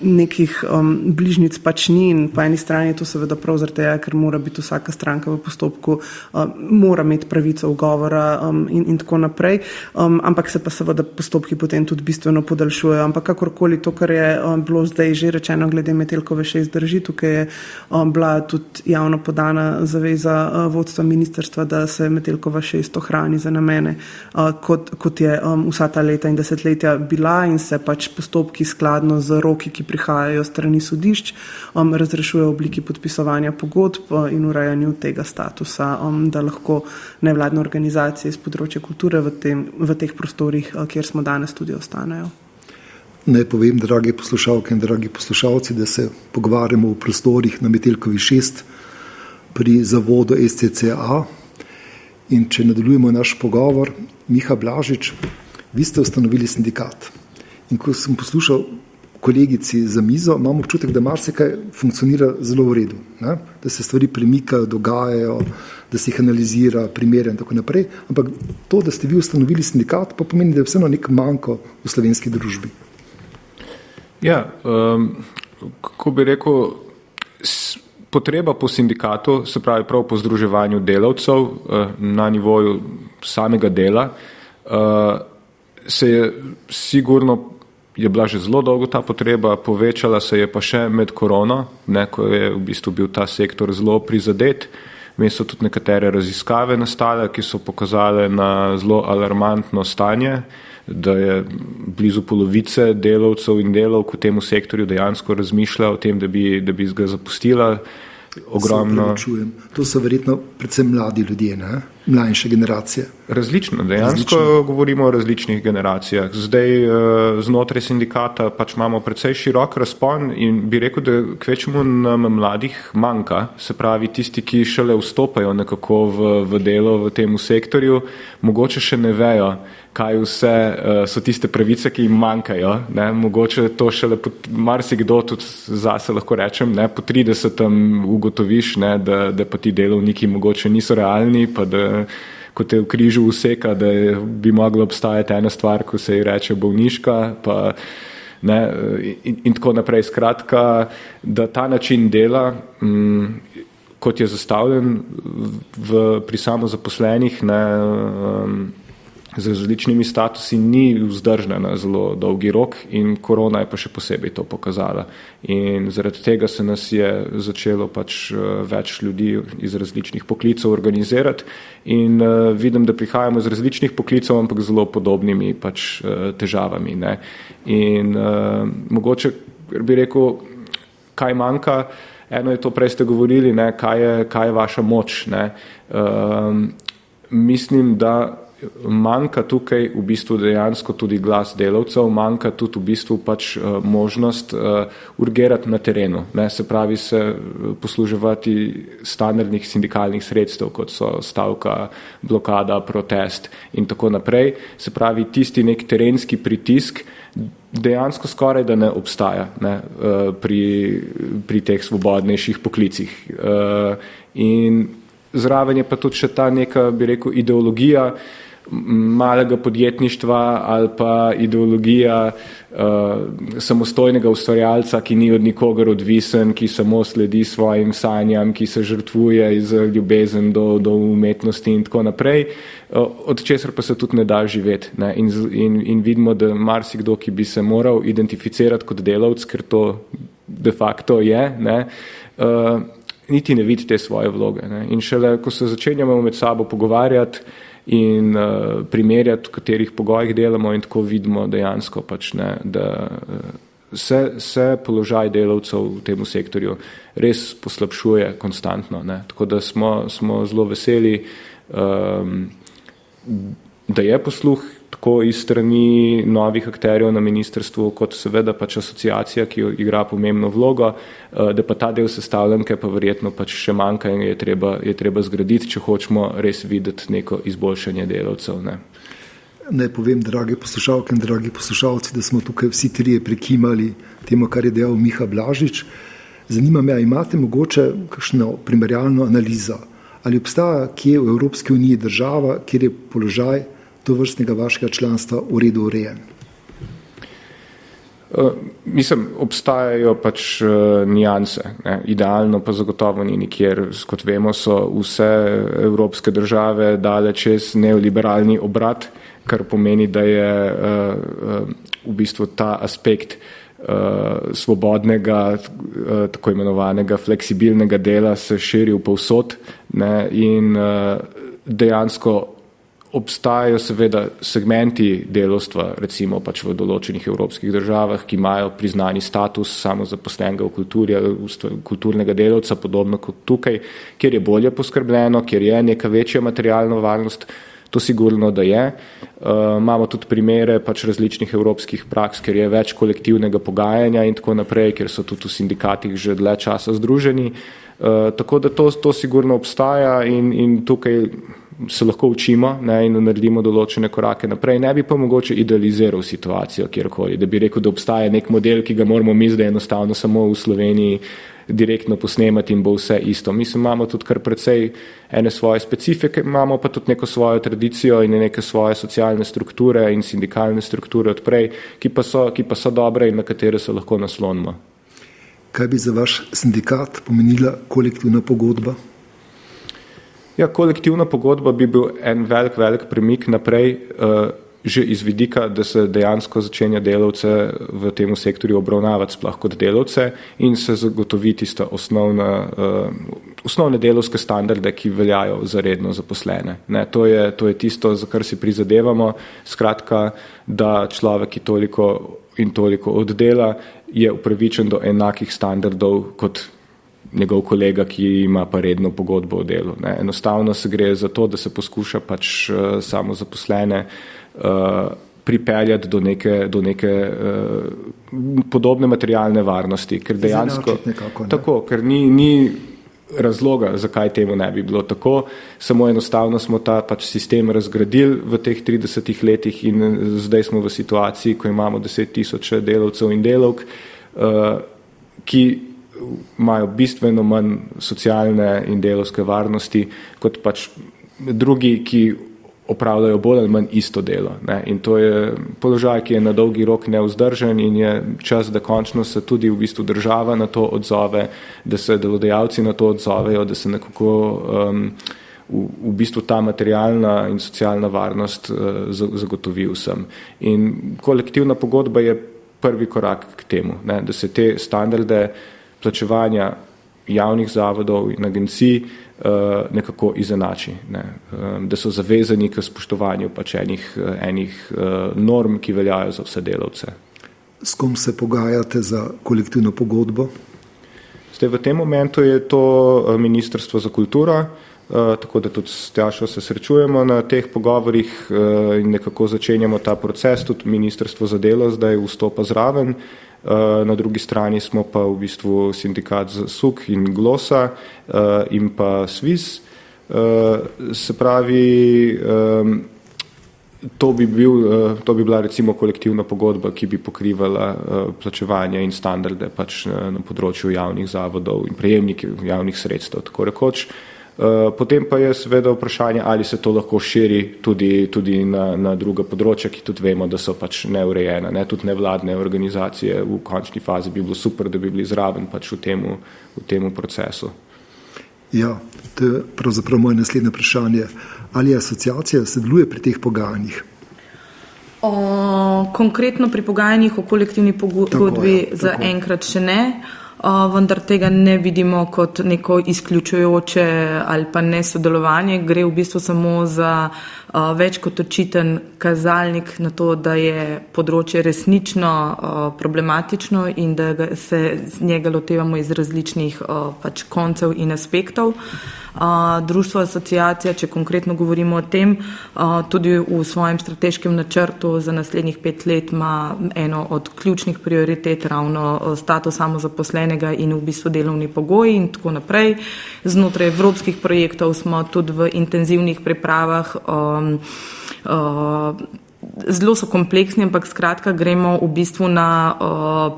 nekih um, bližnic pač ni in po eni strani je to seveda prav zaradi tega, ker mora biti vsaka stranka v postopku, uh, mora imeti pravico ugovora um, in, in tako naprej, um, ampak se pa seveda postopki potem tudi bistveno bistveno podaljšujejo. Ampak kakorkoli to, kar je um, bilo zdaj že rečeno, glede Metelkove še izdrži, tukaj je um, bila tudi javno podana zaveza uh, vodstva ministerstva, da se Metelkova še isto hrani za namene, uh, kot, kot je um, vsa ta leta in desetletja bila in se pač postopki skladno z roki, ki prihajajo strani sodišč, um, razrešuje v obliki podpisovanja pogodb uh, in urejanju tega statusa, um, da lahko nevladne organizacije iz področja kulture v, tem, v teh prostorih, uh, kjer smo danes tudi ostanejo. Naj povem, dragi poslušalke in dragi poslušalci, da se pogovarjamo v prostorih na Metelkovi 6 pri zavodu SCCA. In če nadaljujemo naš pogovor, Miha Blažič, vi ste ustanovili sindikat. In ko sem poslušal kolegici za mizo, imam občutek, da marsikaj funkcionira zelo v redu, ne? da se stvari premikajo, dogajajo, da se jih analizira, primerja in tako naprej. Ampak to, da ste vi ustanovili sindikat, pa pomeni, da je vseeno nek manjko v slovenski družbi. Ja, um, kako bi rekel, potreba po sindikatu, se pravi prav po združevanju delavcev uh, na nivoju samega dela, uh, se je sigurno je bila že zelo dolgo ta potreba, povečala se je pa še med korono, ne, ko je v bistvu bil ta sektor zelo prizadet. Mi so tudi nekatere raziskave nastale, ki so pokazale na zelo alarmantno stanje, da je blizu polovice delavcev in delavk v tem sektorju dejansko razmišlja o tem, da bi, da bi ga zapustila. Ogromno. To so verjetno predvsem mladi ljudje, ne? mlajše generacije. Različno, dejansko Različno. govorimo o različnih generacijah. Zdaj eh, znotraj sindikata pač imamo precej širok razpon in bi rekel, da kvečemu nam mladih manjka, se pravi tisti, ki šele vstopajo nekako v, v delo v tem sektorju, mogoče še ne vejo, kaj vse uh, so tiste pravice, ki jim manjkajo. Ne? Mogoče to šele marsikdo tudi zase lahko rečem, ne? po 30. ugotoviš, ne? Da, da pa ti delovniki mogoče niso realni, pa da ko te v križu useka, da bi mogla obstajati ena stvar, ko se ji reče bolniška. Pa, ne, in, in tako naprej. Skratka, da ta način dela, m, mm, kot je zastavljen v, pri samozaposlenih, ne, m, z različnimi statusi ni vzdržna na zelo dolgi rok in korona je pa še posebej to pokazala. In zaradi tega se nas je začelo pač eh, več ljudi iz različnih poklicov organizirati in uh, vidim, da prihajamo iz različnih poklicov, ampak zelo podobnimi pač uh, težavami. Ne. In uh, mogoče bi rekel, kaj manjka, eno je to, prej ste govorili, ne, kaj, je, kaj je vaša moč. Uh, mislim, da manjka tukaj v bistvu dejansko tudi glas delavcev, manjka tudi v bistvu pač uh, možnost uh, urgirati na terenu, ne, se pravi se uh, posluževati standardnih sindikalnih sredstev, kot so stavka, blokada, protest in tako naprej, se pravi tisti nek terenski pritisk dejansko skoraj da ne obstaja ne, pri, pri teh svobodnejših poklicih. In zraven je pa tudi še ta neka, bi rekel, ideologija, uh, malega podjetništva ali pa ideologija uh, samostojnega ustvarjalca, ki ni od nikogar odvisen, ki samo sledi svojim sanjam, ki se žrtvuje iz ljubezen do, do umetnosti in tako naprej, uh, od česar pa se tudi ne da živeti. Ne? In, in, in vidimo, da marsikdo, ki bi se moral identificirati kot delavc, ker to de facto je, ne? Uh, niti ne vidi te svoje vloge. Ne? In šele, ko se začenjamo med sabo pogovarjati, in uh, primerjati, v katerih pogojih delamo in tako vidimo dejansko, pač, ne, da uh, se, se položaj delavcev v tem sektorju res poslabšuje konstantno. Ne. Tako da smo, smo zelo veseli, um, da je posluh tako iz strani novih akterjev na ministrstvu, kot seveda pač asociacija, ki igra pomembno vlogo, eh, da pa ta del sestavljanke pa verjetno pač še manjka in je treba, je treba zgraditi, če hočemo res videti neko izboljšanje delavcev. Ne. Naj povem, drage poslušalke in dragi poslušalci, da smo tukaj vsi trije prekimali temu, kar je dejal Miha Blažič. Zanima me, ali imate mogoče kakšno primerjalno analizo, ali obstaja kje v Evropski uniji država, kjer je položaj to vrstnega vašega članstva v redu urejen? Uh, mislim, obstajajo pač uh, nijanse. Ne. Idealno pa zagotovo ni nikjer. Kot vemo, so vse evropske države dale čez neoliberalni obrat, kar pomeni, da je uh, v bistvu ta aspekt svobodnega, tako imenovanega fleksibilnega dela se širil povsod ne, in dejansko obstajajo seveda segmenti delovstva, recimo pač v določenih evropskih državah, ki imajo priznani status samozaposlenega v kulturi, kulturnega delovca, podobno kot tukaj, kjer je bolje poskrbljeno, kjer je neka večja materialna varnost, to sigurno, da je. Uh, imamo tudi primere pač različnih evropskih praks, ker je več kolektivnega pogajanja in tako naprej, ker so tudi v sindikatih že dlje časa združeni. Uh, tako da to, to sigurno obstaja in, in tukaj se lahko učimo ne, in naredimo določene korake naprej. Ne bi pa mogoče idealiziral situacijo kjerkoli, da bi rekel, da obstaja nek model, ki ga moramo mi zdaj enostavno samo v Sloveniji direktno posnemati in bo vse isto. Mi imamo tudi kar precej ene svoje specifike, imamo pa tudi neko svojo tradicijo in neke svoje socialne strukture in sindikalne strukture odprej, ki pa so, ki pa so dobre in na katere se lahko naslonimo. Kaj bi za vaš sindikat pomenila kolektivna pogodba? Ja, kolektivna pogodba bi bil en velik, velik premik naprej, uh, že iz vidika, da se dejansko začenja delavce v tem sektorju obravnavati sploh kot delavce in se zagotovi tista osnovna, uh, osnovne delovske standarde, ki veljajo za redno zaposlene. Ne, to, je, to je tisto, za kar si prizadevamo, skratka, da človek, ki toliko in toliko oddela, je upravičen do enakih standardov kot njegov kolega, ki ima pa redno pogodbo o delu. Ne. Enostavno se gre za to, da se poskuša pač uh, samo zaposlene uh, pripeljati do neke, do neke uh, podobne materialne varnosti, ker dejansko nekako, ne. tako, ker ni, ni razloga, zakaj temu ne bi bilo tako, samo enostavno smo ta pač sistem razgradili v teh 30 letih in zdaj smo v situaciji, ko imamo 10 tisoče delavcev in delavk, uh, ki imajo bistveno manj socialne in delovske varnosti kot pač drugi, ki opravljajo bolj ali manj isto delo. Ne. In to je položaj, ki je na dolgi rok neuzdržen in je čas, da končno se tudi v bistvu država na to odzove, da se delodajalci na to odzovejo, da se nekako um, v, v bistvu ta materialna in socialna varnost uh, zagotovi vsem. In kolektivna pogodba je prvi korak k temu, ne, da se te standarde plačevanja javnih zavodov in agencij uh, nekako izenači, ne? um, da so zavezani k spoštovanju pač enih, enih uh, norm, ki veljajo za vse delavce. S kom se pogajate za kolektivno pogodbo? Zdaj, v tem momentu je to Ministrstvo za kulturo, tako da tudi s Tjašo se srečujemo na teh pogovorih in nekako začenjamo ta proces, tudi Ministrstvo za delo zdaj vstopa zraven. Eh, na drugi strani smo pa v bistvu sindikat SUK in Glosa eh, in pa SWIS. Eh, se pravi, to bi, bil, to bi bila recimo kolektivna pogodba, ki bi pokrivala plačevanje in standarde pač na področju javnih zavodov in prejemnikov javnih sredstev, tako rekoč. Eh, potem pa je seveda vprašanje, ali se to lahko širi tudi, tudi na, na druga področja, ki tudi vemo, da so pač neurejene. Ne? Tudi nevladne organizacije v končni fazi bi bilo super, da bi bili zraven pač v temu, v temu procesu. Ja, to je pravzaprav moje naslednje vprašanje. Ali asociacija sodeluje pri teh pogajanjih? O, konkretno pri pogajanjih o kolektivni pogodbi zaenkrat še ne vendar tega ne vidimo kot neko izključujoče ali pa ne sodelovanje. Gre v bistvu samo za več kot očiten kazalnik na to, da je področje resnično problematično in da se z njega lotevamo iz različnih pač koncev in aspektov. Društvo asociacija, če konkretno govorimo o tem, tudi v svojem strateškem načrtu za naslednjih pet let ima eno od ključnih prioritet ravno status samozaposlenega in v bistvu delovni pogoji in tako naprej. Znotraj evropskih projektov smo tudi v intenzivnih pripravah zelo so kompleksni, ampak skratka gremo v bistvu na uh,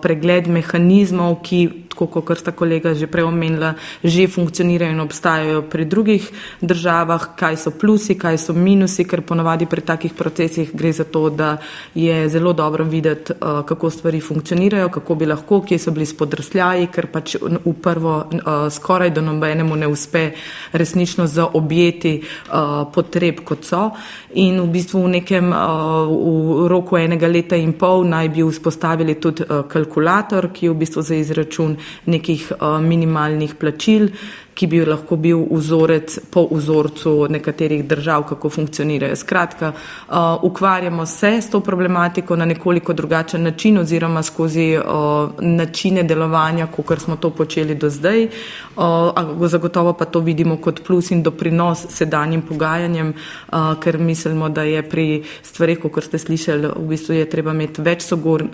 pregled mehanizmov, ki, tako kot sta kolega že prej omenila, že funkcionirajo in obstajajo pri drugih državah, kaj so plusi, kaj so minusi, ker ponavadi pri takih procesih gre za to, da je zelo dobro videti, uh, kako stvari funkcionirajo, kako bi lahko, kje so bili spodrsljaji, ker pač v prvo uh, skoraj do nobenemu ne uspe resnično zaobjeti uh, potreb, kot so. In v bistvu v nekem v roku enega leta in pol naj bi vzpostavili tudi kalkulator, ki v bistvu za izračun nekih uh, minimalnih plačil, ki bi lahko bil vzorec po vzorcu nekaterih držav, kako funkcionirajo. Skratka, uh, ukvarjamo se s to problematiko na nekoliko drugačen način oziroma skozi uh, načine delovanja, kot smo to počeli do zdaj. Uh, zagotovo pa to vidimo kot plus in doprinos sedanjim pogajanjem, uh, ker mislimo, da je pri stvarih, kot ste slišali, v bistvu je treba imeti več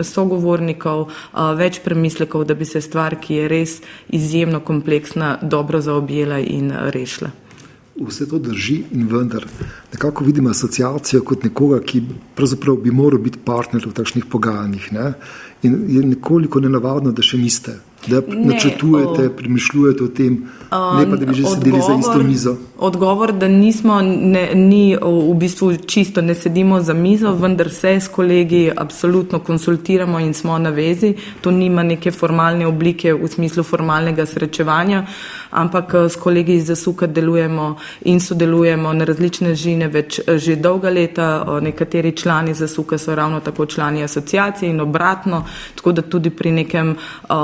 sogovornikov, uh, več premislekov, da bi se stvar, ki je res izjemno kompleksna, dobro zaobjela in rešila. Vse to drži in vendar nekako vidim asociacijo kot nekoga, ki pravzaprav bi moral biti partner v takšnih pogajanjih. Ne? In je nekoliko nenavadno, da še niste da načrtujete, premišljujete o tem, ne pa da bi že odgovor, sedeli za isto mizo? Odgovor, da nismo, ne, ni v bistvu čisto, ne sedimo za mizo, vendar se s kolegi absolutno konsultiramo in smo na vezi. To nima neke formalne oblike v smislu formalnega srečevanja, ampak s kolegi iz Zasuka delujemo in sodelujemo na različne žine več že dolga leta. Nekateri člani Zasuka so ravno tako člani asociacije in obratno, tako da tudi pri nekem uh,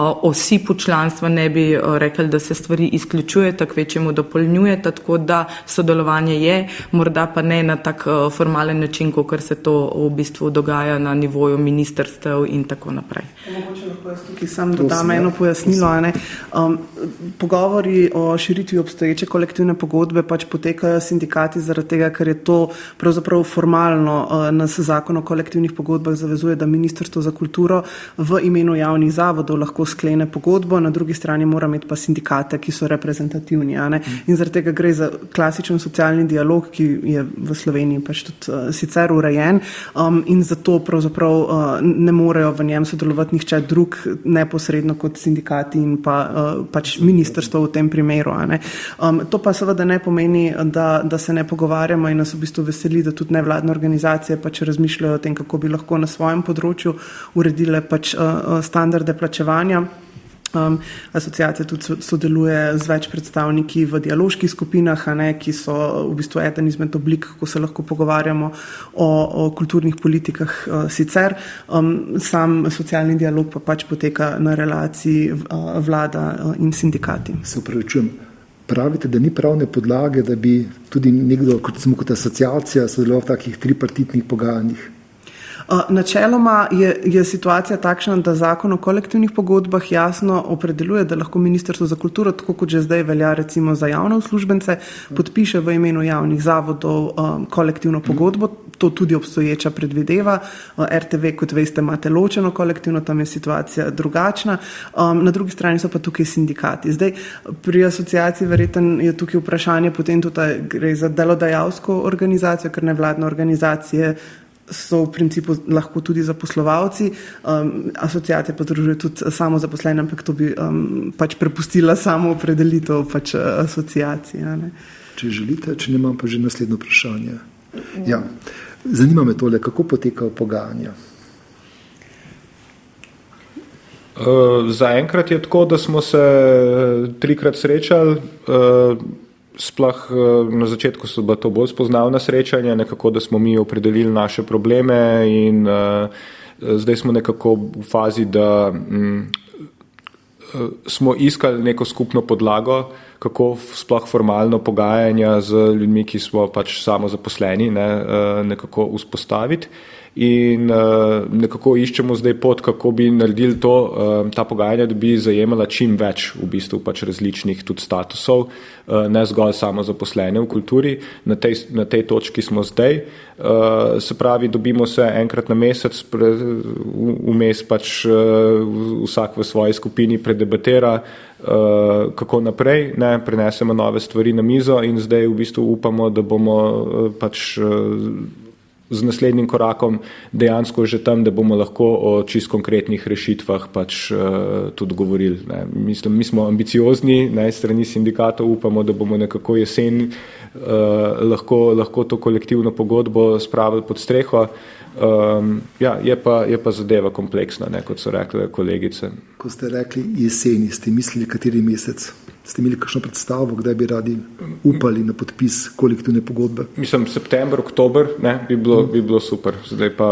osipu članstva ne bi eh, rekli, da se stvari izključujeta, kvečemu dopolnjujeta, tako da sodelovanje je, morda pa ne na tak eh, formalen način, kot se to v bistvu dogaja na nivoju ministrstev in tako naprej. Mogoče lahko jaz tukaj sam dodam eno pojasnilo. Um, pogovori o širitvi obstoječe kolektivne pogodbe pač potekajo sindikati zaradi tega, ker je to pravzaprav formalno uh, nas zakon o kolektivnih pogodbah zavezuje, da Ministrstvo za kulturo v imenu javnih zavodov lahko sklene pogodbo, na drugi strani mora imeti pa sindikate, ki so reprezentativni. In zaradi tega gre za klasičen socialni dialog, ki je v Sloveniji pač tudi uh, sicer urejen um, in zato pravzaprav uh, ne morejo v njem sodelovati nihče drug neposredno kot sindikati in pa uh, pač ministrstvo v tem primeru. Um, to pa seveda ne pomeni, da, da se ne pogovarjamo in nas v bistvu veseli, da tudi nevladne organizacije pač razmišljajo o tem, kako bi lahko na svojem področju uredile pač uh, standarde plačevanja. Um, asociacija tudi sodeluje z več predstavniki v dialoških skupinah, ne, ki so v bistvu eden izmed oblik, kako se lahko pogovarjamo o, o kulturnih politikah uh, sicer. Um, sam socialni dialog pa pač poteka na relaciji uh, vlada uh, in sindikati. Se upravičujem. Pravite, da ni pravne podlage, da bi tudi nekdo, kot smo kot asociacija, sodeloval v takih tripartitnih pogajanjih? Načeloma je, je situacija takšna, da zakon o kolektivnih pogodbah jasno opredeljuje, da lahko Ministrstvo za kulturo, tako kot že zdaj velja recimo za javne uslužbence, podpiše v imenu javnih zavodov um, kolektivno pogodbo. To tudi obstoječa predvideva. RTV, kot veste, imate ločeno kolektivno, tam je situacija drugačna. Um, na drugi strani so pa tukaj sindikati. Zdaj, pri asociaciji verjetno je tukaj vprašanje, potem tudi gre za delodajalsko organizacijo, ker nevladne organizacije so v principu lahko tudi zaposlovalci, um, asociacija pa združuje tudi samo zaposlene, ampak to bi um, pač prepustila samo opredelitev pač asociacije. Če želite, če ne imam pa že naslednjo vprašanje. Ja. Zanima me tole, kako potekajo pogajanja. Uh, Zaenkrat je tako, da smo se trikrat srečali. Uh, sploh eh, na začetku so bila to bolj spoznavna srečanja, nekako, da smo mi opredelili naše probleme in uh, zdaj smo nekako v fazi, da um, smo iskali neko skupno podlago, kako sploh formalno pogajanja z ljudmi, ki smo pač samo zaposleni, ne, uh, nekako vzpostaviti in uh, nekako iščemo zdaj pot, kako bi naredili to, uh, ta pogajanja, da bi zajemala čim več v bistvu pač različnih tudi statusov, uh, ne zgolj samo zaposlene v kulturi. Na tej, na tej točki smo zdaj. Uh, se pravi, dobimo se enkrat na mesec, vmes pač uh, vsak v svoji skupini predebatera, uh, kako naprej, ne, prenesemo nove stvari na mizo in zdaj v bistvu upamo, da bomo uh, pač. Uh, z naslednjim korakom dejansko že tam, da bomo lahko o čist konkretnih rešitvah pač uh, tudi govorili. Ne. Mislim, mi smo ambiciozni, na strani sindikatov upamo, da bomo nekako jesen uh, lahko, lahko to kolektivno pogodbo spravili pod streho. Um, ja, je, pa, je pa zadeva kompleksna, ne, kot so rekle kolegice. Ko ste rekli jeseni, ste mislili, kateri mesec? Ste imeli kakšno predstavo, kdaj bi radi upali na podpis kolektivne pogodbe? Mislim, september, oktober ne, bi, bilo, bi bilo super. Zdaj pa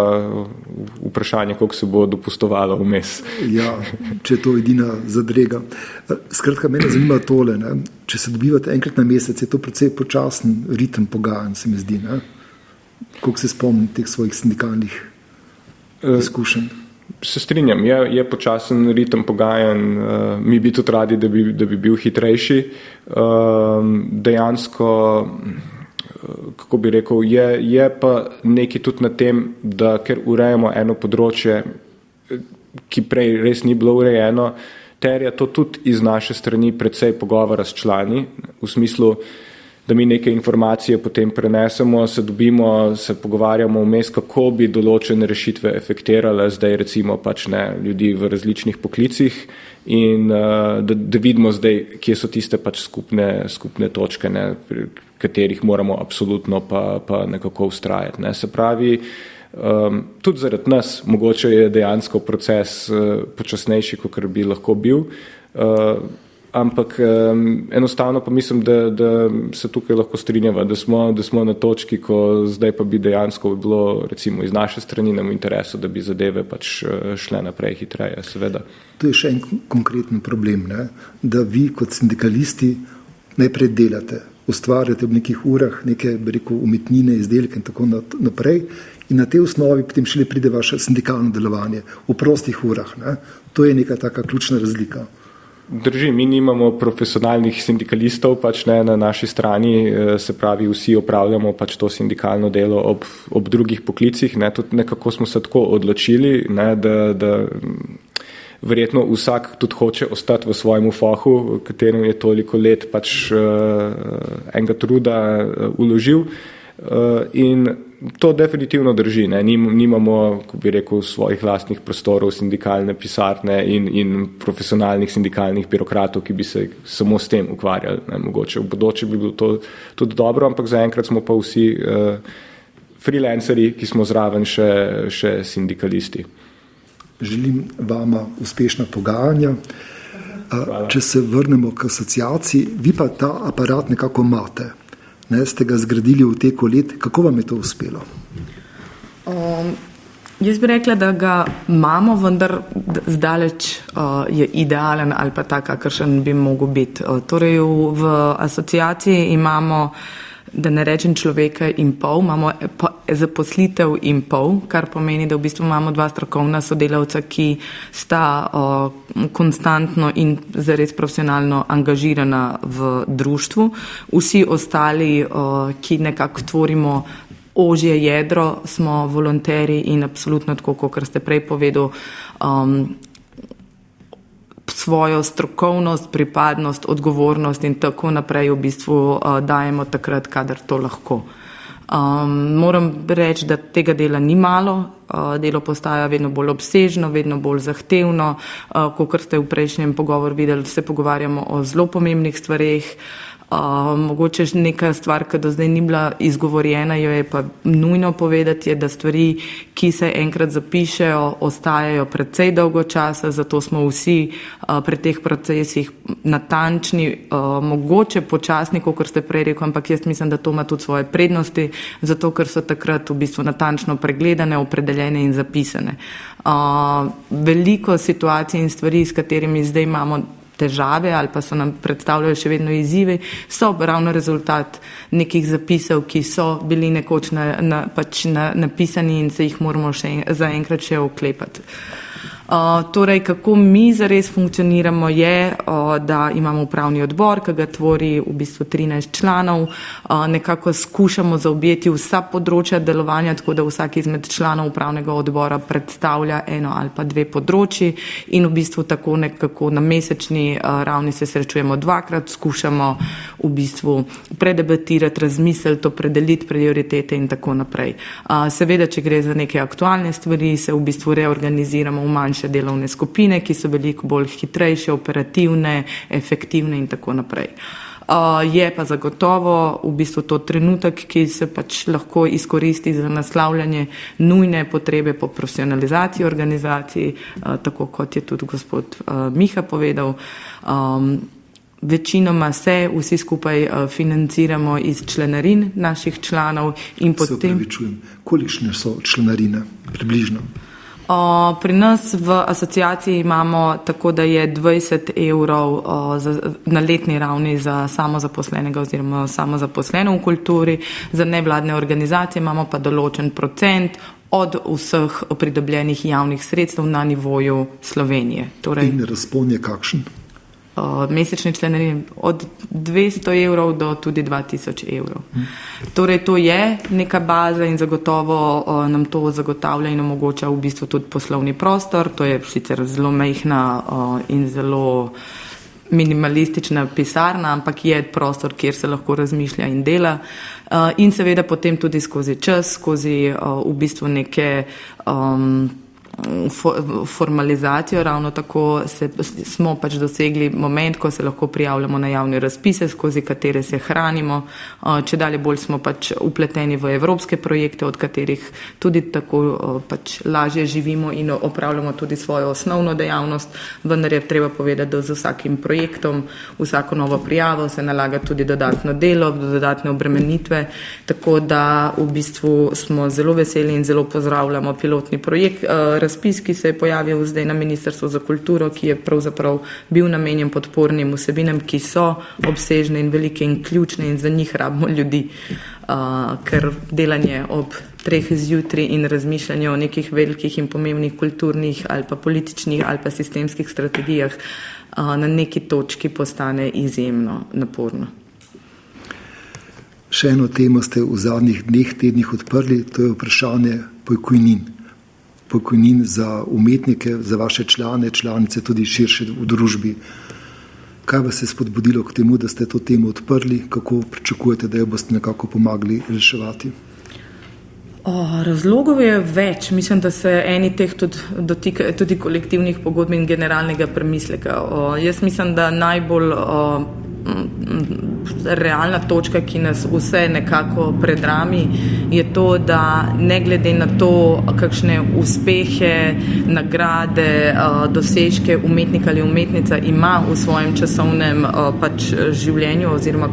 vprašanje, koliko se bo dopustovalo vmes. Ja, če je to edina zadrega. Skratka, mene zanima tole. Ne. Če se dobivate enkrat na mesec, je to precej počasen ritem pogajanj, se mi zdi. Ne. Kako se spomnite teh svojih sindikalnih uh, izkušenj? Se strinjam, je, je počasen ritem pogajanj, uh, mi bi tudi radi, da bi, da bi bil hitrejši. Uh, dejansko, kako bi rekel, je, je pa nekaj tudi na tem, da ker urejamo eno področje, ki prej res ni bilo urejeno, terja to tudi iz naše strani predvsej pogovora s člani, v smislu, da mi neke informacije potem prenesemo, se dobimo, se pogovarjamo vmes, kako bi določene rešitve efektirale zdaj recimo pač ne ljudi v različnih poklicih in uh, da, da vidimo zdaj, kje so tiste pač skupne, skupne točke, ne, pri katerih moramo absolutno pa, pa nekako ustrajati. Ne. Se pravi, um, tudi zaradi nas mogoče je dejansko proces uh, počasnejši, kot bi lahko bil. Uh, ampak um, enostavno pa mislim, da, da se tukaj lahko strinjava, da smo, da smo na točki, ko zdaj pa bi dejansko bilo recimo iz naše strani nam v interesu, da bi zadeve pač eh, šle naprej hitreje, seveda. To je še en konkreten problem, ne? da vi kot sindikalisti najprej delate, ustvarjate v nekih urah neke, rekel, umetnine, izdelke in tako naprej. In na tej osnovi potem šele pride vaše sindikalno delovanje v prostih urah. Ne? To je neka taka ključna razlika. Drži, mi nimamo profesionalnih sindikalistov pač ne, na naši strani, eh, se pravi, vsi opravljamo pač to sindikalno delo ob, ob drugih poklicih. Ne, nekako smo se tako odločili, ne, da, da verjetno vsak tudi hoče ostati v svojem fahu, v katerem je toliko let pač uh, enega truda uh, uložil. Uh, in to definitivno drži. Ne. Nimamo, ko bi rekel, svojih lastnih prostorov, sindikalne pisarne in, in profesionalnih sindikalnih birokratov, ki bi se samo s tem ukvarjali. Ne. Mogoče v bodoče bi bilo to tudi dobro, ampak zaenkrat smo pa vsi uh, freelanceri, ki smo zraven še, še sindikalisti. Želim vama uspešna pogajanja. Hvala. Če se vrnemo k asociaciji, vi pa ta aparat nekako imate ne, ste ga zgradili v teku let. Kako vam je to uspelo? Um, jaz bi rekla, da ga imamo, vendar zdaleč uh, je idealen ali pa tak, kakršen bi mogel biti. Uh, torej v, v asociaciji imamo da ne rečem človeka in pol, imamo zaposlitev in pol, kar pomeni, da v bistvu imamo dva strokovna sodelavca, ki sta o, konstantno in zares profesionalno angažirana v društvu. Vsi ostali, o, ki nekako tvorimo ožje jedro, smo volonteri in absolutno tako, kot ste prej povedali. Um, svojo strokovnost, pripadnost, odgovornost in tako naprej v bistvu uh, dajemo takrat, kadar to lahko. Um, moram reči, da tega dela ni malo, uh, delo postaja vedno bolj obsežno, vedno bolj zahtevno. Uh, kot ste v prejšnjem pogovoru videli, se pogovarjamo o zelo pomembnih stvarih. Uh, mogoče neka stvar, ki do zdaj ni bila izgovorjena, jo je pa nujno povedati, je, da stvari, ki se enkrat zapišejo, ostajajo predvsej dolgo časa, zato smo vsi a, pri teh procesih natančni, a, mogoče počasni, kot ste prej rekli, ampak jaz mislim, da to ima tudi svoje prednosti, zato ker so takrat v bistvu natančno pregledane, opredeljene in zapisane. A, veliko situacij in stvari, s katerimi zdaj imamo težave ali pa so nam predstavljali še vedno izzive, so ravno rezultat nekih zapisov, ki so bili nekoč na, na, pač na, napisani in se jih moramo še zaenkrat še oklepati. Torej, kako mi zares funkcioniramo, je, da imamo upravni odbor, ki ga tvori v bistvu 13 članov. Nekako skušamo zaobjeti vsa področja delovanja, tako da vsak izmed članov upravnega odbora predstavlja eno ali pa dve področji in v bistvu tako nekako na mesečni ravni se srečujemo dvakrat, skušamo v bistvu predebatirati, razmisliti, opredeliti prioritete in tako naprej. Seveda, če gre za neke aktualne stvari, se v bistvu reorganiziramo v manjše delovne skupine, ki so veliko bolj hitrejše, operativne, efektivne in tako naprej. Uh, je pa zagotovo v bistvu to trenutek, ki se pač lahko izkoristi za naslavljanje nujne potrebe po profesionalizaciji organizacij, uh, tako kot je tudi gospod uh, Miha povedal. Um, Večinoma se vsi skupaj financiramo iz članarin naših članov in potem. Se upravičujem, kolikšne so članarine približno? O, pri nas v asociaciji imamo tako, da je 20 evrov o, za, na letni ravni za samozaposlenega oziroma samozaposleno v kulturi, za nevladne organizacije imamo pa določen procent od vseh pridobljenih javnih sredstev na nivoju Slovenije. Torej, In razpon je kakšen? Mesečne članarine od 200 evrov do tudi 2000 evrov. Torej, to je neka baza in zagotovo o, nam to zagotavlja in omogoča v bistvu tudi poslovni prostor. To je sicer zelo mehna o, in zelo minimalistična pisarna, ampak je prostor, kjer se lahko razmišlja in dela. In seveda potem tudi skozi čas, skozi o, v bistvu neke. Um, formalizacijo, ravno tako se, smo pač dosegli moment, ko se lahko prijavljamo na javne razpise, skozi katere se hranimo. Če dalje bolj smo pač upleteni v evropske projekte, od katerih tudi tako pač lažje živimo in opravljamo tudi svojo osnovno dejavnost, vendar je treba povedati, da z vsakim projektom, vsako novo prijavo se nalaga tudi dodatno delo, dodatne obremenitve, tako da v bistvu smo zelo veseli in zelo pozdravljamo pilotni projekt razpis, ki se je pojavil zdaj na Ministrstvu za kulturo, ki je pravzaprav bil namenjen podpornim vsebinam, ki so obsežne in velike in ključne in za njih rabimo ljudi, uh, ker delanje ob treh zjutraj in razmišljanje o nekih velikih in pomembnih kulturnih ali pa političnih ali pa sistemskih strategijah uh, na neki točki postane izjemno naporno. Še eno temo ste v zadnjih dneh, tednih odprli, to je vprašanje pokojnin pokojnin za umetnike, za vaše člane, članice, tudi širše v družbi. Kaj vas je spodbudilo k temu, da ste to temo odprli, kako pričakujete, da jo boste nekako pomagali reševati? O, razlogov je več. Mislim, da se eni teh tudi dotika tudi kolektivnih pogodb in generalnega premisleka. O, jaz mislim, da najbolj o, realna točka, ki nas vse nekako predrami, je to, da ne glede na to, kakšne uspehe, nagrade, dosežke umetnika ali umetnica ima v svojem časovnem pač življenju oziroma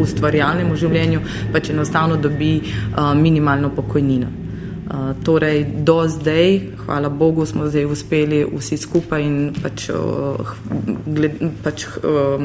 ustvarjalnem življenju, pač enostavno dobi minimalno pokojnino. Uh, torej, do zdaj, hvala Bogu, smo zdaj uspeli vsi skupaj in pač, uh, gled, pač uh,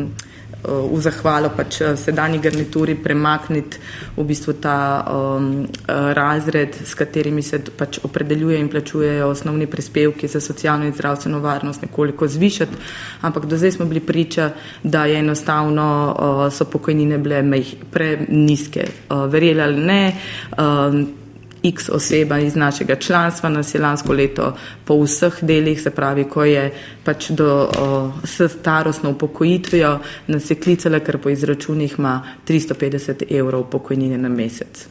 v zahvalo pač eh, sedanji garnituri premakniti v bistvu ta um, razred, s katerimi se pač opredeljuje in plačujejo osnovni prispevki za socialno in zdravstveno varnost nekoliko zvišati, ampak do zdaj smo bili priča, da je enostavno uh, so pokojnine bile preniske. Uh, verjeli ali ne, um, x oseba iz našega članstva nas je lansko leto po vseh delih, se pravi, ko je pač do, o, s starostno upokojitvijo, nas je klicala, ker po izračunih ima 350 evrov pokojnine na mesec.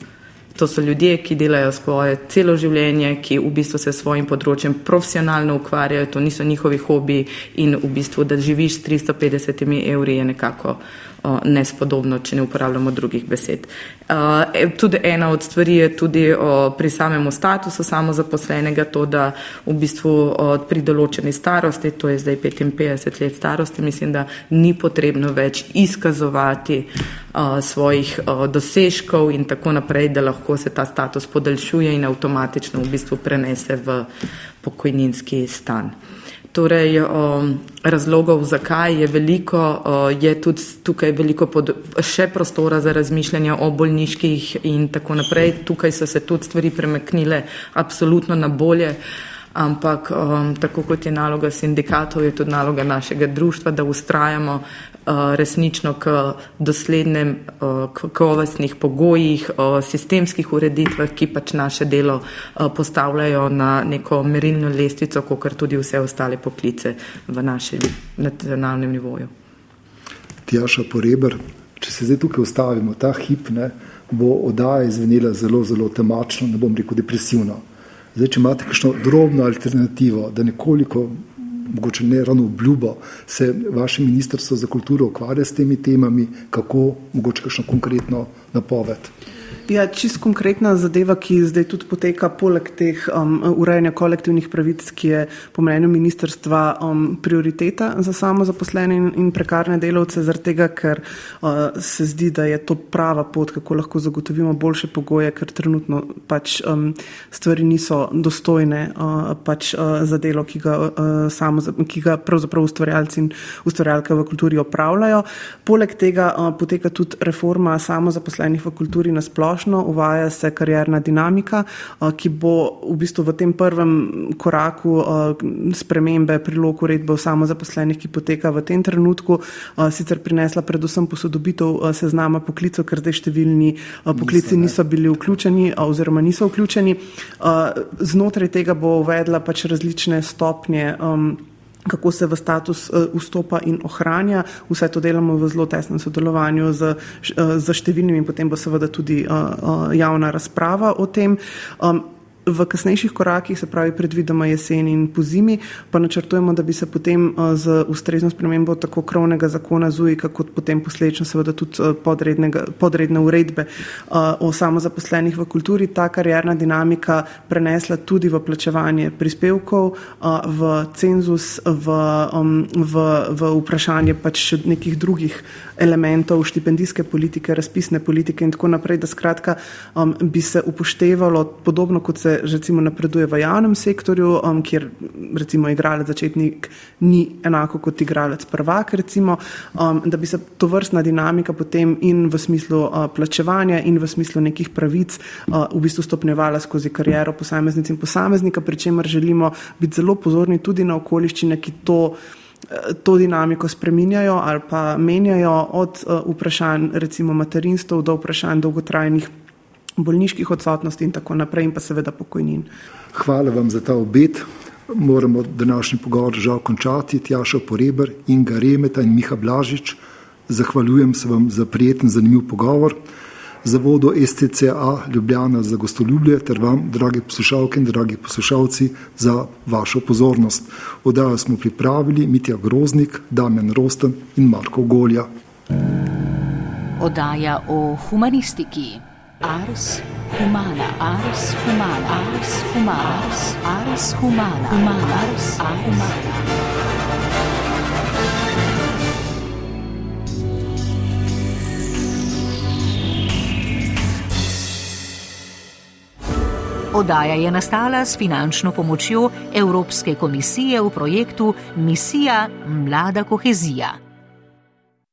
To so ljudje, ki delajo svoje celo življenje, ki v bistvu se s svojim področjem profesionalno ukvarjajo, to niso njihovi hobi in v bistvu, da živiš s 350 evri je nekako nespodobno, če ne uporabljamo drugih besed. E, tudi ena od stvari je tudi pri samem statusu samozaposlenega to, da v bistvu pri določeni starosti, to je zdaj 55 let starosti, mislim, da ni potrebno več izkazovati svojih dosežkov in tako naprej, da lahko se ta status podaljšuje in avtomatično v bistvu prenese v pokojninski stan. Torej, um, razlogov, zakaj je veliko, uh, je tudi tukaj veliko pod, še prostora za razmišljanje o bolniških in tako naprej. Tukaj so se tudi stvari premaknile absolutno na bolje. Ampak um, tako kot je naloga sindikatov, je tudi naloga našega društva, da ustrajamo uh, resnično k doslednem uh, kakovostnih pogojih, uh, sistemskih ureditvah, ki pač naše delo uh, postavljajo na neko merilno lestvico, kot tudi vse ostale poklice v našem nacionalnem nivoju. Tjaša Poreber, če se zdaj tukaj ustavimo, ta hip ne, bo oddaja izvenela zelo, zelo temačno, ne bom rekel depresivno. Zdaj, če imate kakšno drobno alternativo, da nekoliko, mogoče ne ravno obljubo, se vaše ministrstvo za kulturo ukvarja s temi temami, kako mogoče kakšno konkretno napoved. Ja, čist konkretna zadeva, ki zdaj tudi poteka poleg teh um, urejanja kolektivnih pravic, ki je po mnenju ministrstva um, prioriteta za samo zaposlene in, in prekarne delavce, zaradi tega, ker uh, se zdi, da je to prava pot, kako lahko zagotovimo boljše pogoje, ker trenutno pač um, stvari niso dostojne uh, pač, uh, za delo, ki ga, uh, samo, ki ga pravzaprav ustvarjalci in ustvarjalke v kulturi opravljajo. Poleg tega uh, poteka tudi reforma samozaposlenih v kulturi na splošno uvaja se karjerna dinamika, eh, ki bo v bistvu v tem prvem koraku eh, spremembe prilog uredbe o samozaposlenih, ki poteka v tem trenutku, eh, sicer prinesla predvsem posodobitev seznama poklicov, ker zdaj številni poklici niso bili vključeni oziroma niso vključeni. Znotraj tega bo uvedla pač različne stopnje kako se v status uh, vstopa in ohranja. Vse to delamo v zelo tesnem sodelovanju z, z številnimi in potem bo seveda tudi uh, javna razprava o tem. V kasnejših korakih, se pravi predvidoma jeseni in po zimi, pa načrtujemo, da bi se potem uh, z ustrezno spremembo tako krovnega zakona ZUIK, kot potem posledično seveda tudi uh, podredne uredbe uh, o samozaposlenih v kulturi, ta karjerna dinamika prenesla tudi v plačevanje prispevkov, v cenzus, v, um, v, v vprašanje pač nekih drugih elementov štipendijske politike, razpisne politike in tako naprej, da skratka um, bi se upoštevalo podobno, kot se recimo napreduje v javnem sektorju, um, kjer recimo igralec začetnik ni enako kot igralec prvak, recimo, um, da bi se to vrstna dinamika potem in v smislu uh, plačevanja in v smislu nekih pravic uh, v bistvu stopnjevala skozi kariero posameznic in posameznika, pri čemer želimo biti zelo pozorni tudi na okoliščine, ki to to dinamiko spreminjajo ali pa menjajo od uh, vprašanj recimo materinstv do vprašanj dolgotrajnih bolniških odsotnosti in tako naprej in pa seveda pokojnin. Hvala vam za ta obet. Moramo današnji pogovor žal končati. Tjaša Poreber, Inga Remeta in Miha Blažič. Zahvaljujem se vam za prijeten, zanimiv pogovor zavodu STCA Ljubljana za gostoljubje ter vam, dragi poslušalke in dragi poslušalci, za vašo pozornost. Odajo smo pripravili Mitja Groznik, Damjan Rosten in Marko Golja. Odaja o humanistiki. Ars humana, ars humana, ars humana, ars humana, humana, ars humana. Oddaja je nastala s finančno pomočjo Evropske komisije v projektu Misija Mlada kohezija.